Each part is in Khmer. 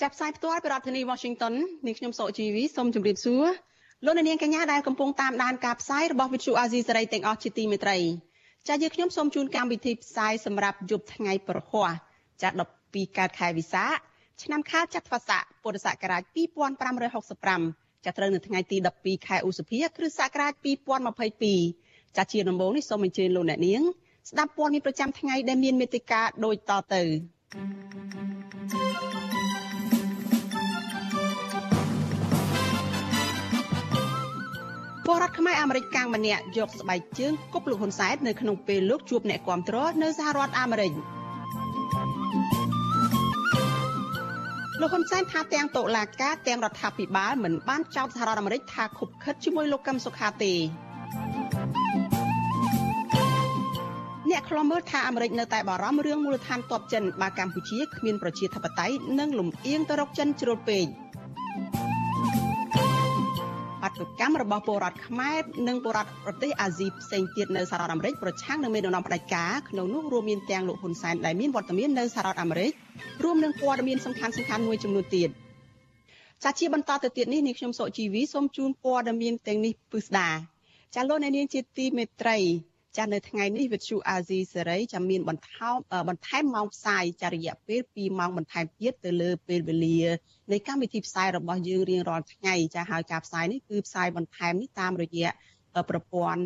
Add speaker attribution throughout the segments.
Speaker 1: ចាប់ផ្សាយផ្ទាល់ពីរដ្ឋធានី Washington នាងខ្ញុំសកជីវីសូមជម្រាបសួរលោកអ្នកនាងកញ្ញាដែលកំពុងតាមដានការផ្សាយរបស់ Vithu Azisari ទាំងអស់ជាទីមេត្រីចា៎យើងខ្ញុំសូមជូនកម្មវិធីផ្សាយសម្រាប់យប់ថ្ងៃប្រហ័សចា៎12កើតខែវិសាខឆ្នាំខាលចត្វាស័កពុរសករាជ2565ចាប់ត្រូវនៅថ្ងៃទី12ខែឧសភាគ្រិស្តសករាជ2022ចាជាដំបូងនេះសូមអញ្ជើញលោកអ្នកនាងស្ដាប់ព័ត៌មានប្រចាំថ្ងៃដែលមានមេត្តាដូចតទៅ ពលរដ្ឋខ្មែរអាមេរិកកាំងម្នាក់យកស្បែកជើងគប់លោកហ៊ុនសែននៅក្នុងពេលលោកជួបអ្នកគាំទ្រនៅសហរដ្ឋអាមេរិក។លោកហ៊ុនសែនថាទាំងតុលាការទាំងរដ្ឋាភិបាលមិនបានចោទសហរដ្ឋអាមេរិកថាខុបខិតជាមួយលោកកឹមសុខាទេអ្នកខ្លំមើលថាអាមេរិកនៅតែបារម្ភរឿងមូលដ្ឋានទ័ពចិនបើកម្ពុជាគ្មានប្រជាធិបតេយ្យនិងលំអៀងទៅរកចិនជ្រុលពេកអ ត្តកម្មរបស់ពលរដ្ឋខ្មែរនិងពលរដ្ឋប្រទេសអាស៊ីផ្សេងទៀតនៅសហរដ្ឋអាមេរិកប្រឆាំងនឹងមេដឹកនាំផ្ដាច់ការក្នុងនោះរួមមានទាំងលោកហ៊ុនសែនដែលមានវត្តមាននៅសហរដ្ឋអាមេរិករួមនឹងព័ត៌មានសំខាន់សំខាន់មួយចំនួនទៀតចាជាបន្តទៅទៀតនេះនាងខ្ញុំសុជីវីសូមជូនព័ត៌មានទាំងនេះពិស្ដាចាលោកអ្នកនាងជាទីមេត្រី ចានៅថ្ងៃនេះវិទ្យុអាស៊ីសេរីចាំមានបន្ថោបន្ថែមម៉ោងផ្សាយចារយៈពេល2ម៉ោងបន្ថែមទៀតទៅលើពេលវេលានៃកម្មវិធីផ្សាយរបស់យើងរៀងរាល់ថ្ងៃចាហើយការផ្សាយនេះគឺផ្សាយបន្ថែមនេះតាមរយៈប្រព័ន្ធ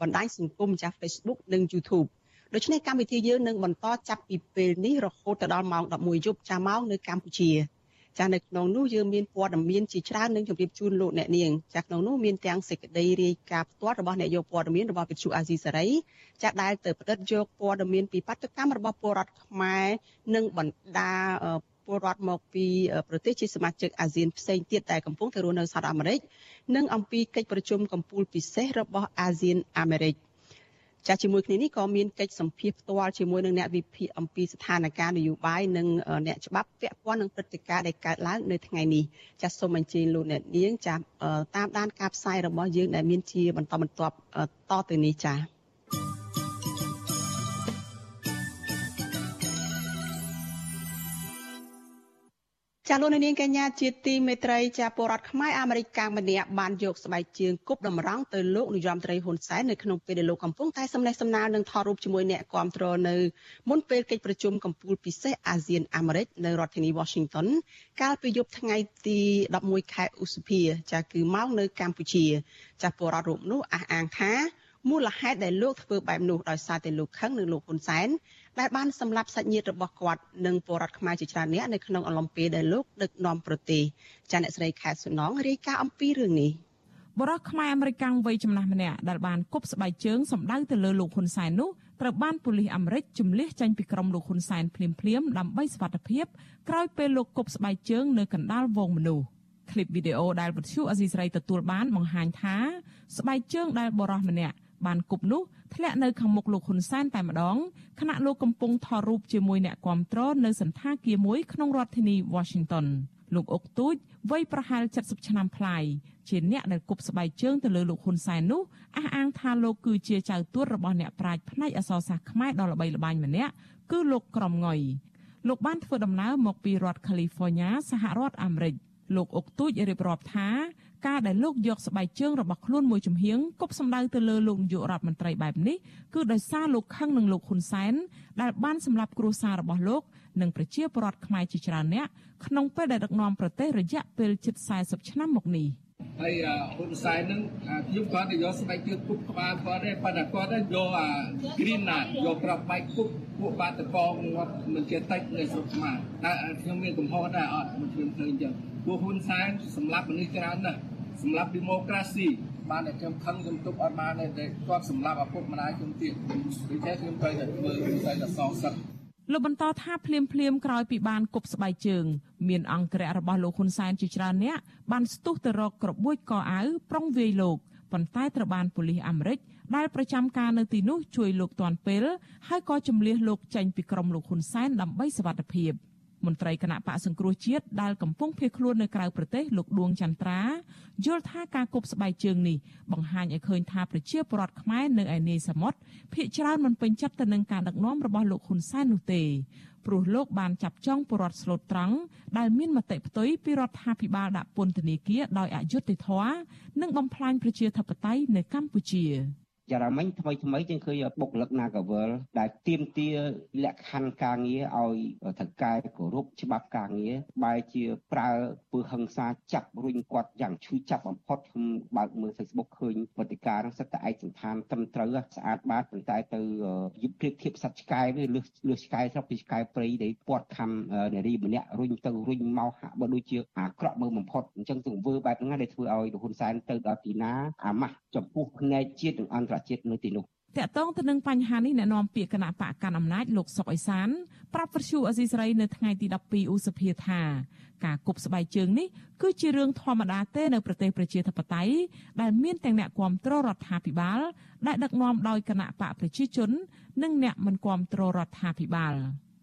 Speaker 1: បណ្ដាញសង្គមចាស់ Facebook និង YouTube ដូច្នេះកម្មវិធីយើងនឹងបន្តចាប់ពីពេលនេះរហូតទៅដល់ម៉ោង11យប់ចាម៉ោងនៅកម្ពុជា ចានៅក្នុងនោះយើងមានព័ត៌មានជាច្រើននឹងជម្រាបជូនលោកអ្នកនាងចាក្នុងនោះមានទាំងសេចក្តីរាយការណ៍ផ្ទាល់របស់អ្នកយកព័ត៌មានរបស់វិទ្យុអាស៊ីសេរីចាដែលទៅផ្តិតយកព័ត៌មានពីបាតុកម្មរបស់ពលរដ្ឋខ្មែរនិងបណ្ដាពលរដ្ឋមកពីប្រទេសជាសមាជិកអាស៊ានផ្សេងទៀតដែលកំពុងទៅរស់នៅសហរដ្ឋអាមេរិកនិងអំពីកិច្ចប្រជុំកំពូលពិសេសរបស់អាស៊ានអាមេរិក ចាស់ជាមួយគ្នានេះក៏មានកិច្ចសម្ភាសផ្ទាល់ជាមួយនឹងអ្នកវិភាគអំពីស្ថានភាពនយោបាយនិងអ្នកច្បាប់ពាក់ព័ន្ធនឹងព្រឹត្តិការណ៍ដែលកើតឡើងនៅថ្ងៃនេះចាស់សូមអញ្ជើញលោកអ្នកនាងចាស់តាមដានការផ្សាយរបស់យើងដែលមានជាបន្តបន្ទាប់តទៅនេះចា ចាលោកនាងកញ្ញាជាទីមេត្រីចាពលរដ្ឋខ្មែរអាមេរិកកាំងម្នាក់បានយកស្បែកជើងគប់តម្រង់ទៅលោកនាយរដ្ឋមន្ត្រីហ៊ុនសែននៅក្នុងពេលដែលលោកកំពុងតែសំណេះសំណាលនឹងថតរូបជាមួយអ្នកគាំទ្រនៅមុនពេលកិច្ចប្រជុំកំពូលពិសេសអាស៊ានអាមេរិកនៅរដ្ឋធានី Washington កាលពីយប់ថ្ងៃទី11ខែឧសភាចាគឺម៉ោងនៅកម្ពុជា ចាពលរដ្ឋរូបនោះអះអាងថាមូលហេតុដែលលោកធ្វើបែបនោះដោយសារតែលោកខឹងនឹងលោកហ៊ុនសែន ដែលបានសម្លាប់សាច់ញាតិរបស់គាត់និងពលរដ្ឋខ្មែរជាច្រើនអ្នកនៅក្នុងអំឡុងពេលដែលលោកដឹកនាំប្រទេសចាអ្នកស្រីខែសុណងរាយការណ៍អំពីរឿងនេះ
Speaker 2: បរិះខ្មែរអមេរិកាំងវ័យចំណាស់ម្នាក់ដែលបានគប់ស្បែកជើងសម្ដៅទៅលើលោកហ៊ុនសែននោះត្រូវបានប៉ូលីសអាមេរិកជំលះចេញពីក្រុមលោកហ៊ុនសែនភ្លាមៗដើម្បីសុវត្ថិភាពក្រោយពេលលោកគប់ស្បែកជើងនៅកណ្ដាលវងមនុស្សឃ្លីបវីដេអូដែលវិទ្យុអេស៊ីស្រីទទួលបានបង្ហាញថាស្បែកជើងដែលបរិះម្នាក់ បានគប់នោះធ្លាក់នៅខាងមុខលោកហ៊ុនសែនតែម្ដងខណៈលោកកំពុងថតរូបជាមួយអ្នកគាំទ្រនៅសន្តាគារមួយក្នុងរដ្ឋធានី Washington លោកអុកទូចវ័យប្រហែល70ឆ្នាំប្លាយជាអ្នកដែលគប់ស្បែកជើងទៅលើលោកហ៊ុនសែននោះអះអាងថាលោកគឺជាចៅទួតរបស់អ្នកប្រាជ្ញផ្នែកអក្សរសាស្ត្រខ្មែរដ៏ល្បីល្បាញម្នាក់គឺលោកក្រមងុយលោកបានធ្វើដំណើរមកពីរដ្ឋ California សហរដ្ឋអាមេរិកលោកអុកទូចរៀបរាប់ថា ការដែលលោកយកស្បែកជើងរបស់ខ្លួនមួយចំហៀងគប់សម្ដៅទៅលើលោកនាយករដ្ឋមន្ត្រីបែបនេះគឺដោយសារលោកខឹងនឹងលោកហ៊ុនសែនដែលបានសម្លាប់គ្រួសាររបស់លោកនិងប្រជាពលរដ្ឋខ្មែរជាច្រើនអ្នកក្នុងពេលដែលដឹកនាំប្រទេសរយៈពេលជិត40ឆ្នាំមកនេះ
Speaker 3: ហើយហ៊ុនសែននឹងខ្ញុំគាត់ទៅយកស្បែកជើងគប់ក្បាលគាត់ទេប៉ុន្តែគាត់យកអា green ណាយកក្របបែកគប់ពួកបាតកងគាត់មិនជាតិចនៅស្រុកខ្មែរតែខ្ញុំមានកំហុសដែរអត់ខ្ញុំឃើញអញ្ចឹងពួកហ៊ុនសែនសម្លាប់មនុស្សច្រើនណាស់ សម្រាប់ democracy បានតែខ្ញុំខឹងខ្ញុំទប់អត់បានទេគាត់សម្រាប់ឪពុកម្ដាយខ្ញុំទៀតដូច្នេះខ្ញុំត្រូវតែធ្វើវិស័យដល់សងសឹក
Speaker 2: លោកបន្តថាភ្លាមភ្លាមក្រោយពីបានគប់ស្បែកជើង មានអង្គរៈរបស់លោកហ៊ុនសែនជាច្រើនអ្នកបានស្ទុះទៅរកក្របួចកអាវប្រុងវាយលោកប៉ុន្តែត្រូវបានប៉ូលីសអាមេរិកដែលប្រចាំការនៅទីនោះជួយលោកទាន់ពេលហើយក៏ជំលះលោកចេញពីក្រុមលោកហ៊ុនសែនដើម្បីសវត្ថិភាព។ មន្ត្រីគណៈបកសង្គ្រោះជាតិដែលកំពុងភៀសខ្លួននៅក្រៅប្រទេសលោកដួងចន្ទ្រាយល់ថាការគប់ស្បែកជើងនេះបង្ហាញឲ្យឃើញថាប្រជាពលរដ្ឋខ្មែរនៅឯនាយសមុទ្រភ ieck ច្រើនមិនពេញចិត្តទៅនឹងការដឹកនាំរបស់លោកហ៊ុនសែននោះទេព្រោះលោកបានចាប់ចងពលរដ្ឋស្លូតត្រង់ដែលមានមតិផ្ទុយពីរដ្ឋាភិបាលដាក់ពន្ធនាគារដោយអយុត្តិធម៌និងបំផ្លាញប្រជាធិបតេយ្យនៅកម្ពុជា។
Speaker 4: ចារ៉ាមិញថ្មីថ្មីជាងឃើញបុគ្គលិក Nagavel ដែលទៀមទាលក្ខខណ្ឌការងារឲ្យថៅកែគោរពច្បាប់ការងារបែរជាប្រើពើហិង្សាចាប់រុញគាត់យ៉ាងឈឺចាប់បំផុតខ្ញុំបើកមើល Facebook ឃើញវត្តិការនឹងសិតតែឯកសន្តានត្រឹមត្រូវស្អាតបាតប៉ុន្តែទៅយឹបព្រៀបធៀបសត្វឆ្កែវាលឺលឺឆ្កែស្រុកពីឆ្កែព្រៃដែលពាត់ខំនារីម្នាក់រុញទៅរុញមកហាក់បើដូចជាអាក្រក់មើលបំផុតអញ្ចឹងទង្វើបែបហ្នឹងដែលធ្វើឲ្យលោកហ៊ុនសែនទៅដល់ទីណាអាម៉ាស់ចំពោះផ្នែកជាតិនិងអន្តរជាតិនៅទីនោះ
Speaker 2: តកតងទៅនឹងបញ្ហានេះអ្នកនាំពាក្យគណៈបកកាន់អំណាចលោកសុកអេសានប្រាប់វិទ្យុអេស៊ីសរ៉ៃនៅថ្ងៃទី12ឧសភាថាការគប់ស្បែកជើងនេះគឺជារឿងធម្មតាទេនៅប្រទេសប្រជាធិបតេយ្យដែលមានទាំងអ្នកគាំទ្ររដ្ឋាភិបាលដែលដឹកនាំដោយគណៈបកប្រជាជន និងអ្នកមិនគាំទ្ររដ្ឋាភិបាល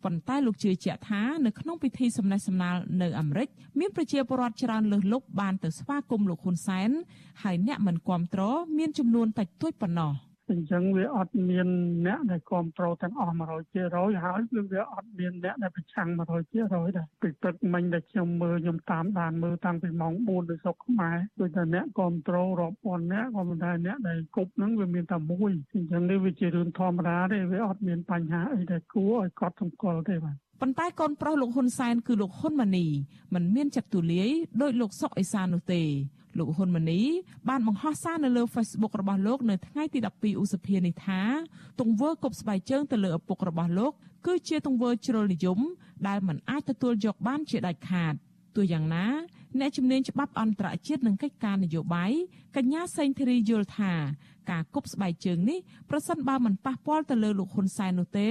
Speaker 2: ប៉ុន្តែលោកជឿជាក់ថានៅក្នុងពិធីសម្ដែងសម្ដាលនៅអាមេរិកមានប្រជាពលរដ្ឋច្រើនលើសលប់បានទៅស្វាគមន៍លោកហ៊ុនសែនហើយអ្នកមិនគាំទ្រមានចំនួនតិចតួចប៉ុណ្ណោះ។
Speaker 5: អញ្ចឹងវាអត់មានអ្នកដែលគ្រប់គ្រងទាំងអស់100%ហើយវាអត់មានអ្នកដែលប្រឆាំង100%ដែរពីព្រឹកមិញដែលខ្ញុំមើលខ្ញុំតាមដានមើលតាំងពីម៉ោង4នៅស្រុកខ្មែរដូចតែអ្នកគ្រប់គ្រងរាប់ពាន់អ្នកក៏មិនដែរអ្នកដែលគប់ហ្នឹងវាមានតែមួយអញ្ចឹងនេះវាជារឿងធម្មតាទេវាអត់មានបញ្ហាអីដែលគួរឲ្យកត់សម្គាល់ទេបាទ
Speaker 2: ប៉ុន្តែកូនប្រុសលោកហ៊ុនសែនគឺលោកហ៊ុនម៉ាណីមិនមានចិត្តទូលាយដោយលោកសុកអេសាននោះទេ លោកហ៊ុនម៉ាណីបានបង្ហោះសារនៅលើ Facebook របស់លោកនៅថ្ងៃទី12ឧសភានេះថាទង្វើគប់ស្បែកជើងទៅលើឪពុករបស់លោកគឺជាទង្វើជ្រុលនិយមដែលមិនអាចទទួលយកបានជាដាច់ខាតទោះយ៉ាងណា អ្នកជំនាញច្បាប់អន្តរជាតិនិងកិច្ចការនយោបាយកញ្ញាសេងធីរីយល់ថាការគប់ស្បែកជើងនេះប្រសិនបើមិនប៉ះពាល់ទៅលើលោកហ៊ុនសែននោះទេ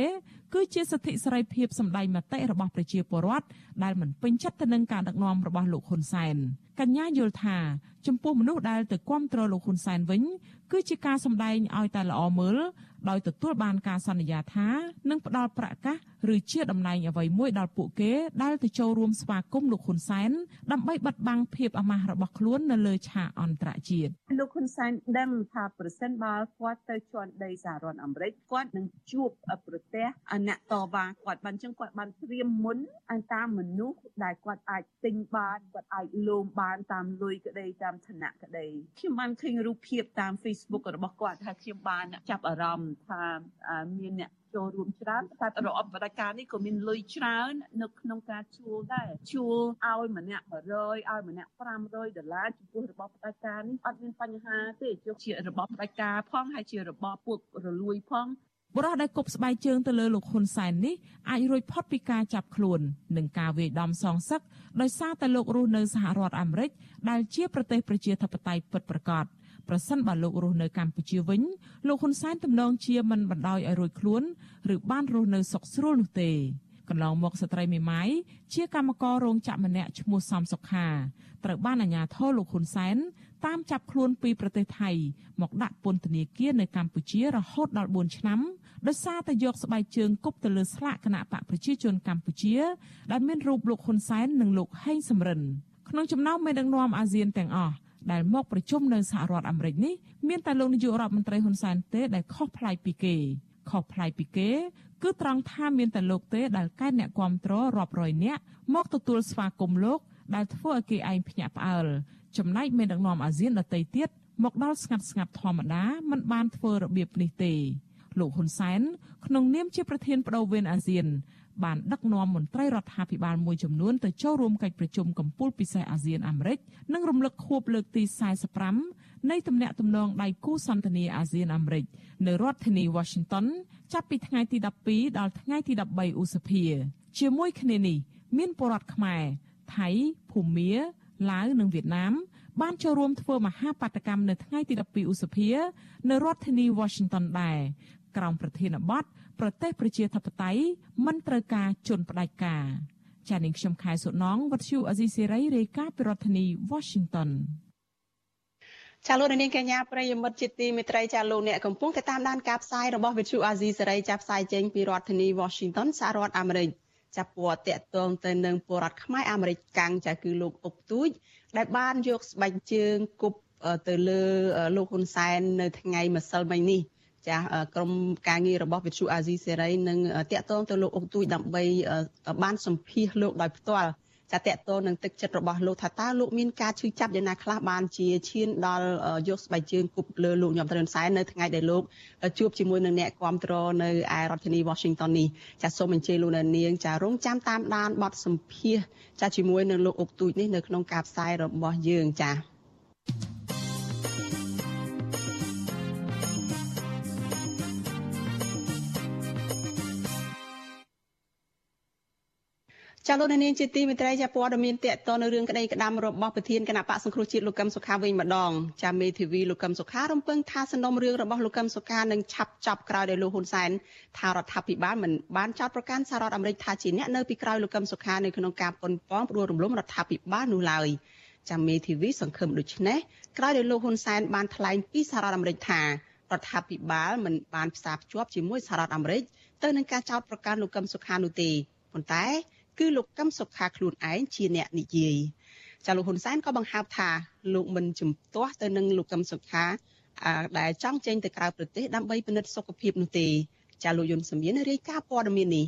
Speaker 2: គឺជាសិទ្ធិសេរីភាពសម្ដែងមតិរបស់ប្រជាពលរដ្ឋដែលមិនពេញចិត្តទៅនឹងការដឹកនាំរបស់លោកហ៊ុនសែនកញ្ញាយល់ថាចំពោះមនុស្សដែលទៅគ្រប់គ្រងលោកហ៊ុនសែនវិញ គឺជាការសម្ដែងឲ្យតែល្អមើល ដោយទទួលបានការសន្យាថានឹងផ្ដល់ប្រាក់កាសឬជាតំណែងអ្វីមួយដល់ពួកគេដែលទៅចូលរួមស្វាគមន៍លោកហ៊ុនសែនដើម្បីបិទបាំងភាពអាម៉ាស់របស់ខ្លួននៅលើឆាកអន្តរជាតិ
Speaker 6: លោកហ៊ុនសែនដឹងថាប្រសិនបើគាត់ទៅជន់ដីសហរដ្ឋអាមេរិកគាត់នឹងជួបប្រទេសអ្នកតវ៉ាគាត់បានចឹងគាត់បានត្រៀមមុនតាមមនុស្សដែលគាត់អាចទិញបានគាត់អាចលោមបានតាមលុយក្តីតាមឋានៈក្តីខ្ញុំបានឃើញរូបភាពតាម Facebook របស់គាត់ថាខ្ញុំបានចាប់អារម្មណ៍ថាមានអ្នកចូលរួមច្រើនតែរបបបដការនេះក៏មានលុយច្រើននៅក្នុងការជួលដែរជួលឲ្យម្នាក់100ឲ្យម្នាក់500ដុល្លារចំពោះរបបបដការនេះអត់មានបញ្ហាទេជោគជារបបបដការផងហើយជារបបពួករលួយផង
Speaker 2: បុរសដែលគប់ស្បែកជើងទៅលើលោកហ៊ុនសែននេះអាចរួចផុតពីការចាប់ខ្លួននិងការវាយដំសងសឹកដោយសារតែលោករស់នៅសហរដ្ឋអាមេរិកដែលជាប្រទេសប្រជាធិបតេយ្យពិតប្រាកដ ប្រសិនបើលោករស់នៅកម្ពុជាវិញលោកហ៊ុនសែនទំនងជាមិនបណ្ដោយឲ្យរួចខ្លួនឬបានរស់នៅសុខស្រួលនោះទេកន្លងមកស្ត្រីមេម៉ាយជាកម្មកររោងចក្រម្នាក់ឈ្មោះសំសុខាត្រូវបានអាជ្ញាធរលោកហ៊ុនសែនតាមចាប់ខ្លួនពីប្រទេសថៃមកដាក់ពន្ធនាគារនៅកម្ពុជារហូតដល់4ឆ្នាំដោយសារតែយកស្បែកជើងគប់ទៅលើស្លាកគណៈបកប្រជាជនកម្ពុជាដែលមានរូបលោកហ៊ុនសែននិងលោកហេងសំរិនក្នុងចំណោមមេដឹកនាំអាស៊ានទាំងអស់ ដែលមកប្រជុំនៅសហរដ្ឋអាមេរិកនេះមានតែលោកនាយករដ្ឋមន្ត្រីហ៊ុនសែនទេដែលខុសប្លែកពីគេខុសប្លែកពីគេគឺត្រង់ថាមានតែលោកទេដែលកែអ្នកគ្រប់គ្រងរាប់រយនាក់មកទទួលស្វាគមន៍លោកដែលធ្វើឲ្យគេឯងភ្ញាក់ផ្អើលចំណែកមេដឹកនាំអាស៊ានដទៃទៀតមកដល់ស្ងាត់ស្ងាត់ធម្មតាមិនបានធ្វើរបៀបនេះទេលោកហ៊ុនសែនក្នុងនាមជាប្រធានបដូវវេនអាស៊ាន បានដឹកនាំមន្ត្រីរដ្ឋាភិបាលមួយចំនួនទៅចូលរួមកិច្ចប្រជុំកំពូលពិសេសអាស៊ានអាមេរិកនិងរំលឹកខួបលើកទី45នៃទំនាក់ទំនងដៃគូសន្តិនិកអាស៊ានអាមេរិកនៅរដ្ឋធានី Washington ចាប់ពីថ្ងៃទី12ដល់ថ្ងៃទី13ឧសភា ជាមួយគ្នានេះមានពលរដ្ឋខ្មែរថៃភូមាឡាវនិងវៀតណាមបានចូលរួមធ្វើមហាបាតកម្មនៅថ្ងៃទី12ឧសភា នៅរដ្ឋធានី Washington ដែរ
Speaker 7: ក្រោមប្រធានបទប្រទេសប្រជាធិបតេយ្យមិនត្រូវការជន់ផ្ដាច់ការចានាងខ្ញុំខែសុណងវັດឈូអេស៊ីសេរីរាយការណ៍ពីរដ្ឋធានី Washington
Speaker 1: ចាលោកនាងកញ្ញាប្រិយមិត្តជាទីមេត្រីចាលោកអ្នកកំពុងតែតាមដានការផ្សាយរបស់វិទ្យុអាស៊ីសេរីចាប់ផ្សាយចេញពីរដ្ឋធានី Washington សហរដ្ឋអាមេរិកចាប់ពណ៌តាក់ទងទៅនឹងពលរដ្ឋខ្មែរអាមេរិកកាំងចាគឺលោកអុកទូចដែលបានយកស្បែកជើងគប់ទៅលើលោកហ៊ុនសែននៅថ្ងៃម្សិលមិញនេះ ចាក្រមការងាររបស់វិទ្យុអាស៊ីសេរីនឹងតាក់ទងទៅលោកអុកទូចដើម្បីបានសម្ភាសលោកដោយផ្ទាល់ចាតកតនឹងទឹកចិត្តរបស់លោកថាតើលោកមានការឈឺចាប់យ៉ាងណាខ្លះបានជាឈានដល់យកស្បែកជើងគប់លើលោកញោមត្រឹមសែននៅថ្ងៃដែលលោកជួបជាមួយនឹងអ្នកគ្រប់គ្រងនៅឯរដ្ឋធានី Washington នេះចាសូមអញ្ជើញលោកនាងចារងចាំតាមដានបទសម្ភាសចាជាមួយនឹងលោកអុកទូចនេះនៅក្នុងការផ្សាយរបស់យើងចា ចាលោកនាងជាទីមេត្រីចាព័ត៌មានតកតនៅរឿងក្តីក្តាំរបស់ប្រធានគណៈបកសង្គ្រោះជាតិលោកកឹមសុខាវិញម្ដងចាមេធាវីលោកកឹមសុខារំពឹងថាសំណុំរឿងរបស់លោកកឹមសុខានឹងឆាប់ចប់ក្រោយដោយលោកហ៊ុនសែនថារដ្ឋាភិបាលមិនបានចោទប្រកាន់សហរដ្ឋអាមេរិកថាជាអ្នកនៅពីក្រោយលោកកឹមសុខានៅក្នុងការប៉ុនប៉ងផ្ដួលរំលំរដ្ឋាភិបាលនោះឡើយចាមេធាវីសង្ឃឹមដូចនេះក្រោយដោយលោកហ៊ុនសែនបានថ្លែងពីសហរដ្ឋអាមេរិកថារដ្ឋាភិបាលមិនបានផ្សារភ្ជាប់ជាមួយសហរដ្ឋអាមេរិកទៅនឹងការចោទប្រកាន់លោកកឹមសុខានោះទេប៉ុន្តែ គឺលោកកឹមសុខាខ្លួនឯងជាអ្នកនិយាយចាលោកហ៊ុនសែនក៏បង្ហើបថាលោកមិនជំទាស់ទៅនឹងលោកកឹមសុខាដែលចង់ចេញទៅក្រៅប្រទេសដើម្បីពិនិត្យសុខភាពនោះទេចាលោកយុនសមៀនរាយការណ៍ព័ត៌មាននេះ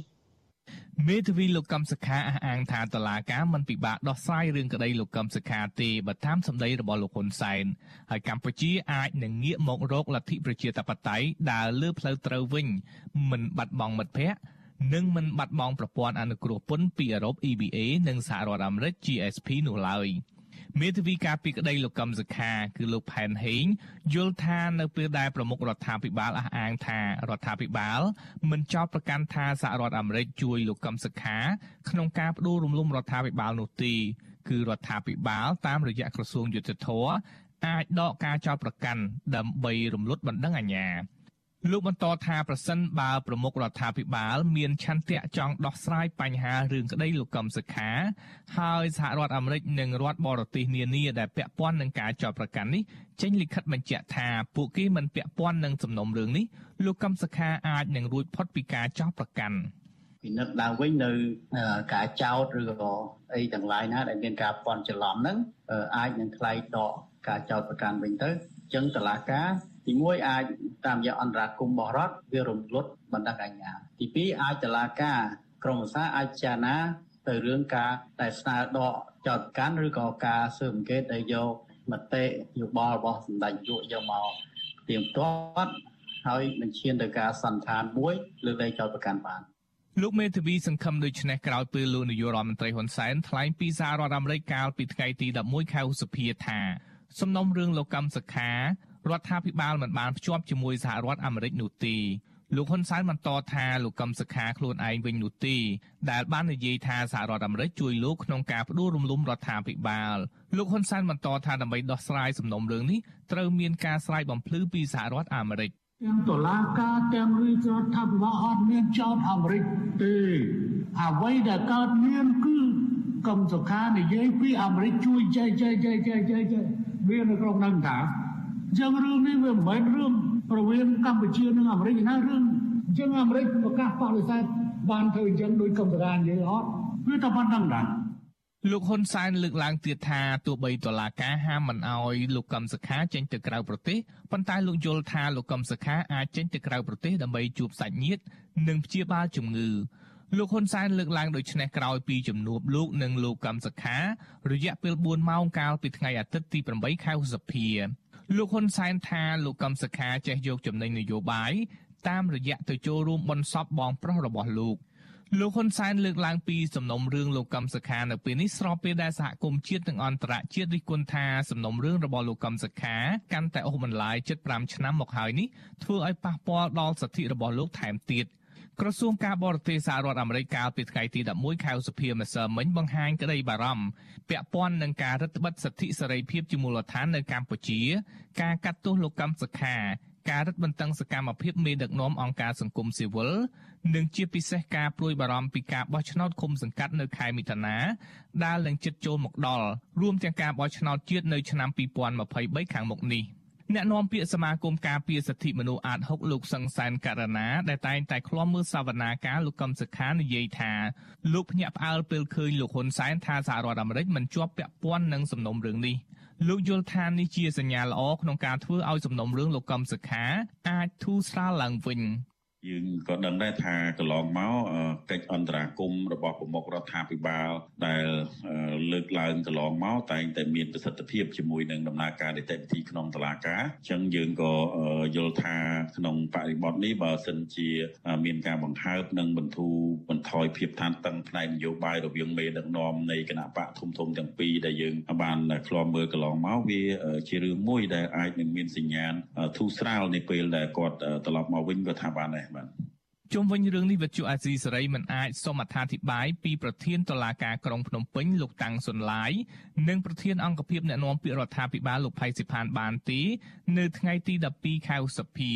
Speaker 8: មេធាវីលោកកឹមសុខាអះអាងថាតឡាការមិនពិបាកដោះស្រាយរឿងក្តីលោកកឹមសុខាទេបើតាមសម្ដីរបស់លោកហ៊ុនសែនហើយកម្ពុជាអាចនឹងងាកមករកលទ្ធិប្រជាធិបតេយ្យដើរលើផ្លូវត្រូវវិញមិនបាត់បង់មិត្តភ័ក្តិ និងមិនបាត់បង់ប្រព័ន្ធអនុគ្រោះពន្ធពីអឺរ៉ុប EBA និងសហរដ្ឋអាមេរិក GSP នោះឡើយមេធាវីការពីក្តីលោកកឹមសុខាគឺលោកផែនហេងយល់ថានៅពេលដែលប្រមុខរដ្ឋាភិបាលអះអាងថារដ្ឋាភិបាលមិនចោទប្រកាន់ថាសហរដ្ឋអាមេរិកជួយលោកកឹមសុខា ក្នុងការបដូររំលំរដ្ឋាភិបាលនោះទេគឺរដ្ឋាភិបាលតាមរយៈក្រសួងយុទ្ធភ័ពអាចដកការចោទប្រកាន់ដើម្បីរំលត់បណ្ដឹងអាជ្ញា លោកបន្តថាប្រសិនបើប្រមុខរដ្ឋាភិបាលមានឆន្ទៈចង់ដោះស្រាយបញ្ហារឿងក្តីលោកកឹមសុខាហើយសហរដ្ឋអាមេរិកនិងរដ្ឋបរទេសនានាដែលពាក់ព័ន្ធនឹងការចោទប្រកាន់នេះចេញលិខិតបញ្ជាក់ថាពួកគេមិនពាក់ព័ន្ធនឹងសំណុំរឿងនេះលោកកឹមសុខាអាចនឹងរួចផុតពីការចោទប្រកាន់
Speaker 9: ពិនិត្យឡើងវិញនៅការចោទឬក៏អីទាំងឡាយណាដែលមានការពន់ច្រឡំហ្នឹងអាចនឹងថ្លៃដកការចោទប្រកាន់វិញទៅអញ្ចឹងតឡាការ ទី1អាចតាមរយៈអន្តរាគមន៍របស់រដ្ឋវារំលត់បណ្ដឹងអាជ្ញា ទី2អាចតឡាការក្រមសាអាចចារណាទៅរឿងការតែស្នើដកចោតកាន់ឬក៏ការស៊ើបអង្កេតដែលយកមតិយោបល់របស់សម្ដេចយុយកមកទៀងទាត់ហើយនឹងឈានទៅការសន្និដ្ឋានមួយលើកលែងចោតប្រកាន់បាន
Speaker 8: លោកមេធាវីសង្ឃឹមដូចនេះក្រោយពេលលោកនាយករដ្ឋមន្ត្រីហ៊ុនសែនថ្លែងពីសហរដ្ឋអាមេរិកកាលពីថ្ងៃទី11ខែឧសភាថាសំណុំរឿងលោកកម្មសខា រដ្ឋាភិបាលមិនបានភ្ជាប់ជាមួយសហរដ្ឋអាមេរិកនោះទេលោកហ៊ុនសែនបន្តថាលោកកឹមសុខាខ្លួនឯងវិញនោះទេដែលបាននិយាយថាសហរដ្ឋអាមេរិកជួយលោកក្នុងការបដិរំលំរដ្ឋាភិបាលលោកហ៊ុនសែនបន្តថាដើម្បីដោះស្រាយសំណុំរឿងនេះត្រូវមានការស្រាយបំភ្លឺពីសហរដ្ឋអាមេរិក
Speaker 10: ទាំងតុលាការទាំងរាជរដ្ឋាភិបាលអត់មានចោតអាមេរិកទេអ្វីដែលកើតមានគឺកឹមសុខានិយាយពីអាមេរិកជួយចែកចែកចែកចែកចែកវានៅក្នុងនឹងថា អញ្ចឹងរឿងនេះវាមិនមែនរឿងរវាងកម្ពុជានិងអាមេរិកណារឿងអញ្ចឹងអាមេរិកប្រកាសបដិសេធបានធ្វើអញ្ចឹងដោយកម្ពុជានិយាយអត់វាតែប៉ុណ្្នឹងដែរ
Speaker 8: លោកហ៊ុនសែនលើកឡើងទៀតថាទោះបីតឡាការហាមមិនអោយលោកកឹមសុខាចេញទៅក្រៅប្រទេសប៉ុន្តែលោកយល់ថាលោកកឹមសុខាអាចចេញទៅក្រៅប្រទេសដើម្បីជួបសាច់ញាតិនិងព្យាបាលជំងឺលោកហ៊ុនសែនលើកឡើងដូចនេះក្រោយពីជំនួបលោកនិងលោកកឹមសុខារយៈពេល4ម៉ោងកាលពីថ្ងៃអាទិត្យទី8ខែឧសភា លោកហ៊ុនសែនថាលោកកឹមសុខាចេះយកចំណេញនយោបាយតាមរយៈទៅចូលរួមបន់សពបងប្រុសរបស់លោកលោកហ៊ុនសែនលើកឡើងពីសំណុំរឿងលោកកឹមសុខានៅពេលនេះស្របពេលដែលសហគមន៍ជាតិនិងអន្តរជាតិរិះគន់ថាសំណុំរឿងរបស់លោកកឹមសុខាកាន់តែអូសបន្លាយជិត5ឆ្នាំមកហើយនេះធ្វើឲ្យប៉ះពាល់ដល់សិទ្ធិរបស់លោកថែមទៀត។ ក្រសួងការបរទេសសហរដ្ឋអាមេរិកកាលពីថ្ងៃទី11ខែឧសភាម្សិលមិញបង្ហាញក្តីបារម្ភពាក់ព័ន្ធនឹងការរឹតបន្តឹងសិទ្ធិសេរីភាពជាមូលដ្ឋាននៅកម្ពុជា ការកាត់ទោសលោកកម្មសខាការរឹតបន្តឹងសកម្មភាពមេដឹកនាំអង្គការសង្គមស៊ីវិលនិងជាពិសេសការព្រួយបារម្ភពីការបោះឆ្នោតឃុំសង្កាត់នៅខែមិថុនាដែលនឹងជិតចូលមកដល់រួមទាំងការបោះឆ្នោតជាតិនៅឆ្នាំ2023ខាងមុខនេះ។ អ្នកនាំពាក្យសមាគមការពារសិទ្ធិមនុស្សអាត6លោកសង្សានករណាដែលតែងតែឃ្លាំមើលសវនាការលោកកឹមសុខានិយាយថាលោកភ្ញាក់ផ្អើលពេលឃើញលោកហ៊ុនសែនថាសហរដ្ឋអាមេរិកមិនជាប់ពាក់ព័ន្ធនឹងសំណុំរឿងនេះលោកយល់ថានេះជាសញ្ញាល្អក្នុងការធ្វើឲ្យសំណុំរឿងលោកកឹមសុខាអាចធូរស្រាលឡើងវិញ
Speaker 11: យើងក៏ដឹងដែរថាកន្លងមកកិច្ចអន្តរាគមរបស់ប្រមុខរដ្ឋាភិបាលដែលលើកឡើងកន្លងមកតែងតែមានប្រសិទ្ធភាពជាមួយនឹងដំណើរការនីតិវិធីក្នុងតុលាការអញ្ចឹងយើងក៏យល់ថាក្នុងបរិបទនេះបើសិនជាមានការបង្ហើបនិងបន្ធូរបន្ថយភាពតានតឹងផ្នែកនយោបាយរវាងមេដឹកនាំនៃគណៈបកធំធំទាំងពីរដែលយើងបានឃ្លាំមើលកន្លងមកវាជារឿងមួយដែលអាចនឹងមានសញ្ញាណធូរស្រាលនៅពេលដែលគាត់ត្រឡប់មកវិញក៏ថាបានដែរបាទ
Speaker 8: ជុំវិញរឿងនេះវិទ្យុអាស៊ីសេរីមិនអាចសូមអត្ថាធិប្បាយពីប្រធានតុលាការក្រុងភ្នំពេញលោកតាំងសុនឡាយនិងប្រធានអង្គភិបអ្នកណែនាំពាក្យរដ្ឋាភិបាលលោកផៃសិផានបានទេនៅថ្ងៃទី12ខែឧសភា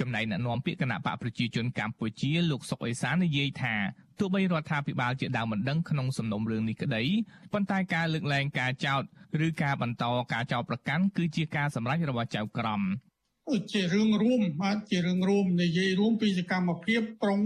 Speaker 8: ចំណែកអ្នកនាំពាក្យគណៈបកប្រជាជនកម្ពុជាលោកសុកអេសាននិយាយថាទោះបីរដ្ឋាភិបាលជាដើមមិនដឹងក្នុងសំណុំរឿងនេះក្តីប៉ុន្តែការលើកលែងការចោទឬការបន្តការចោទប្រកាន់គឺជាការសម្រេចរបស់ចៅក្រម
Speaker 12: ជារឿងរួមបាទជារឿងរួមនិយាយរួមពីសកម្មភាពប្រុង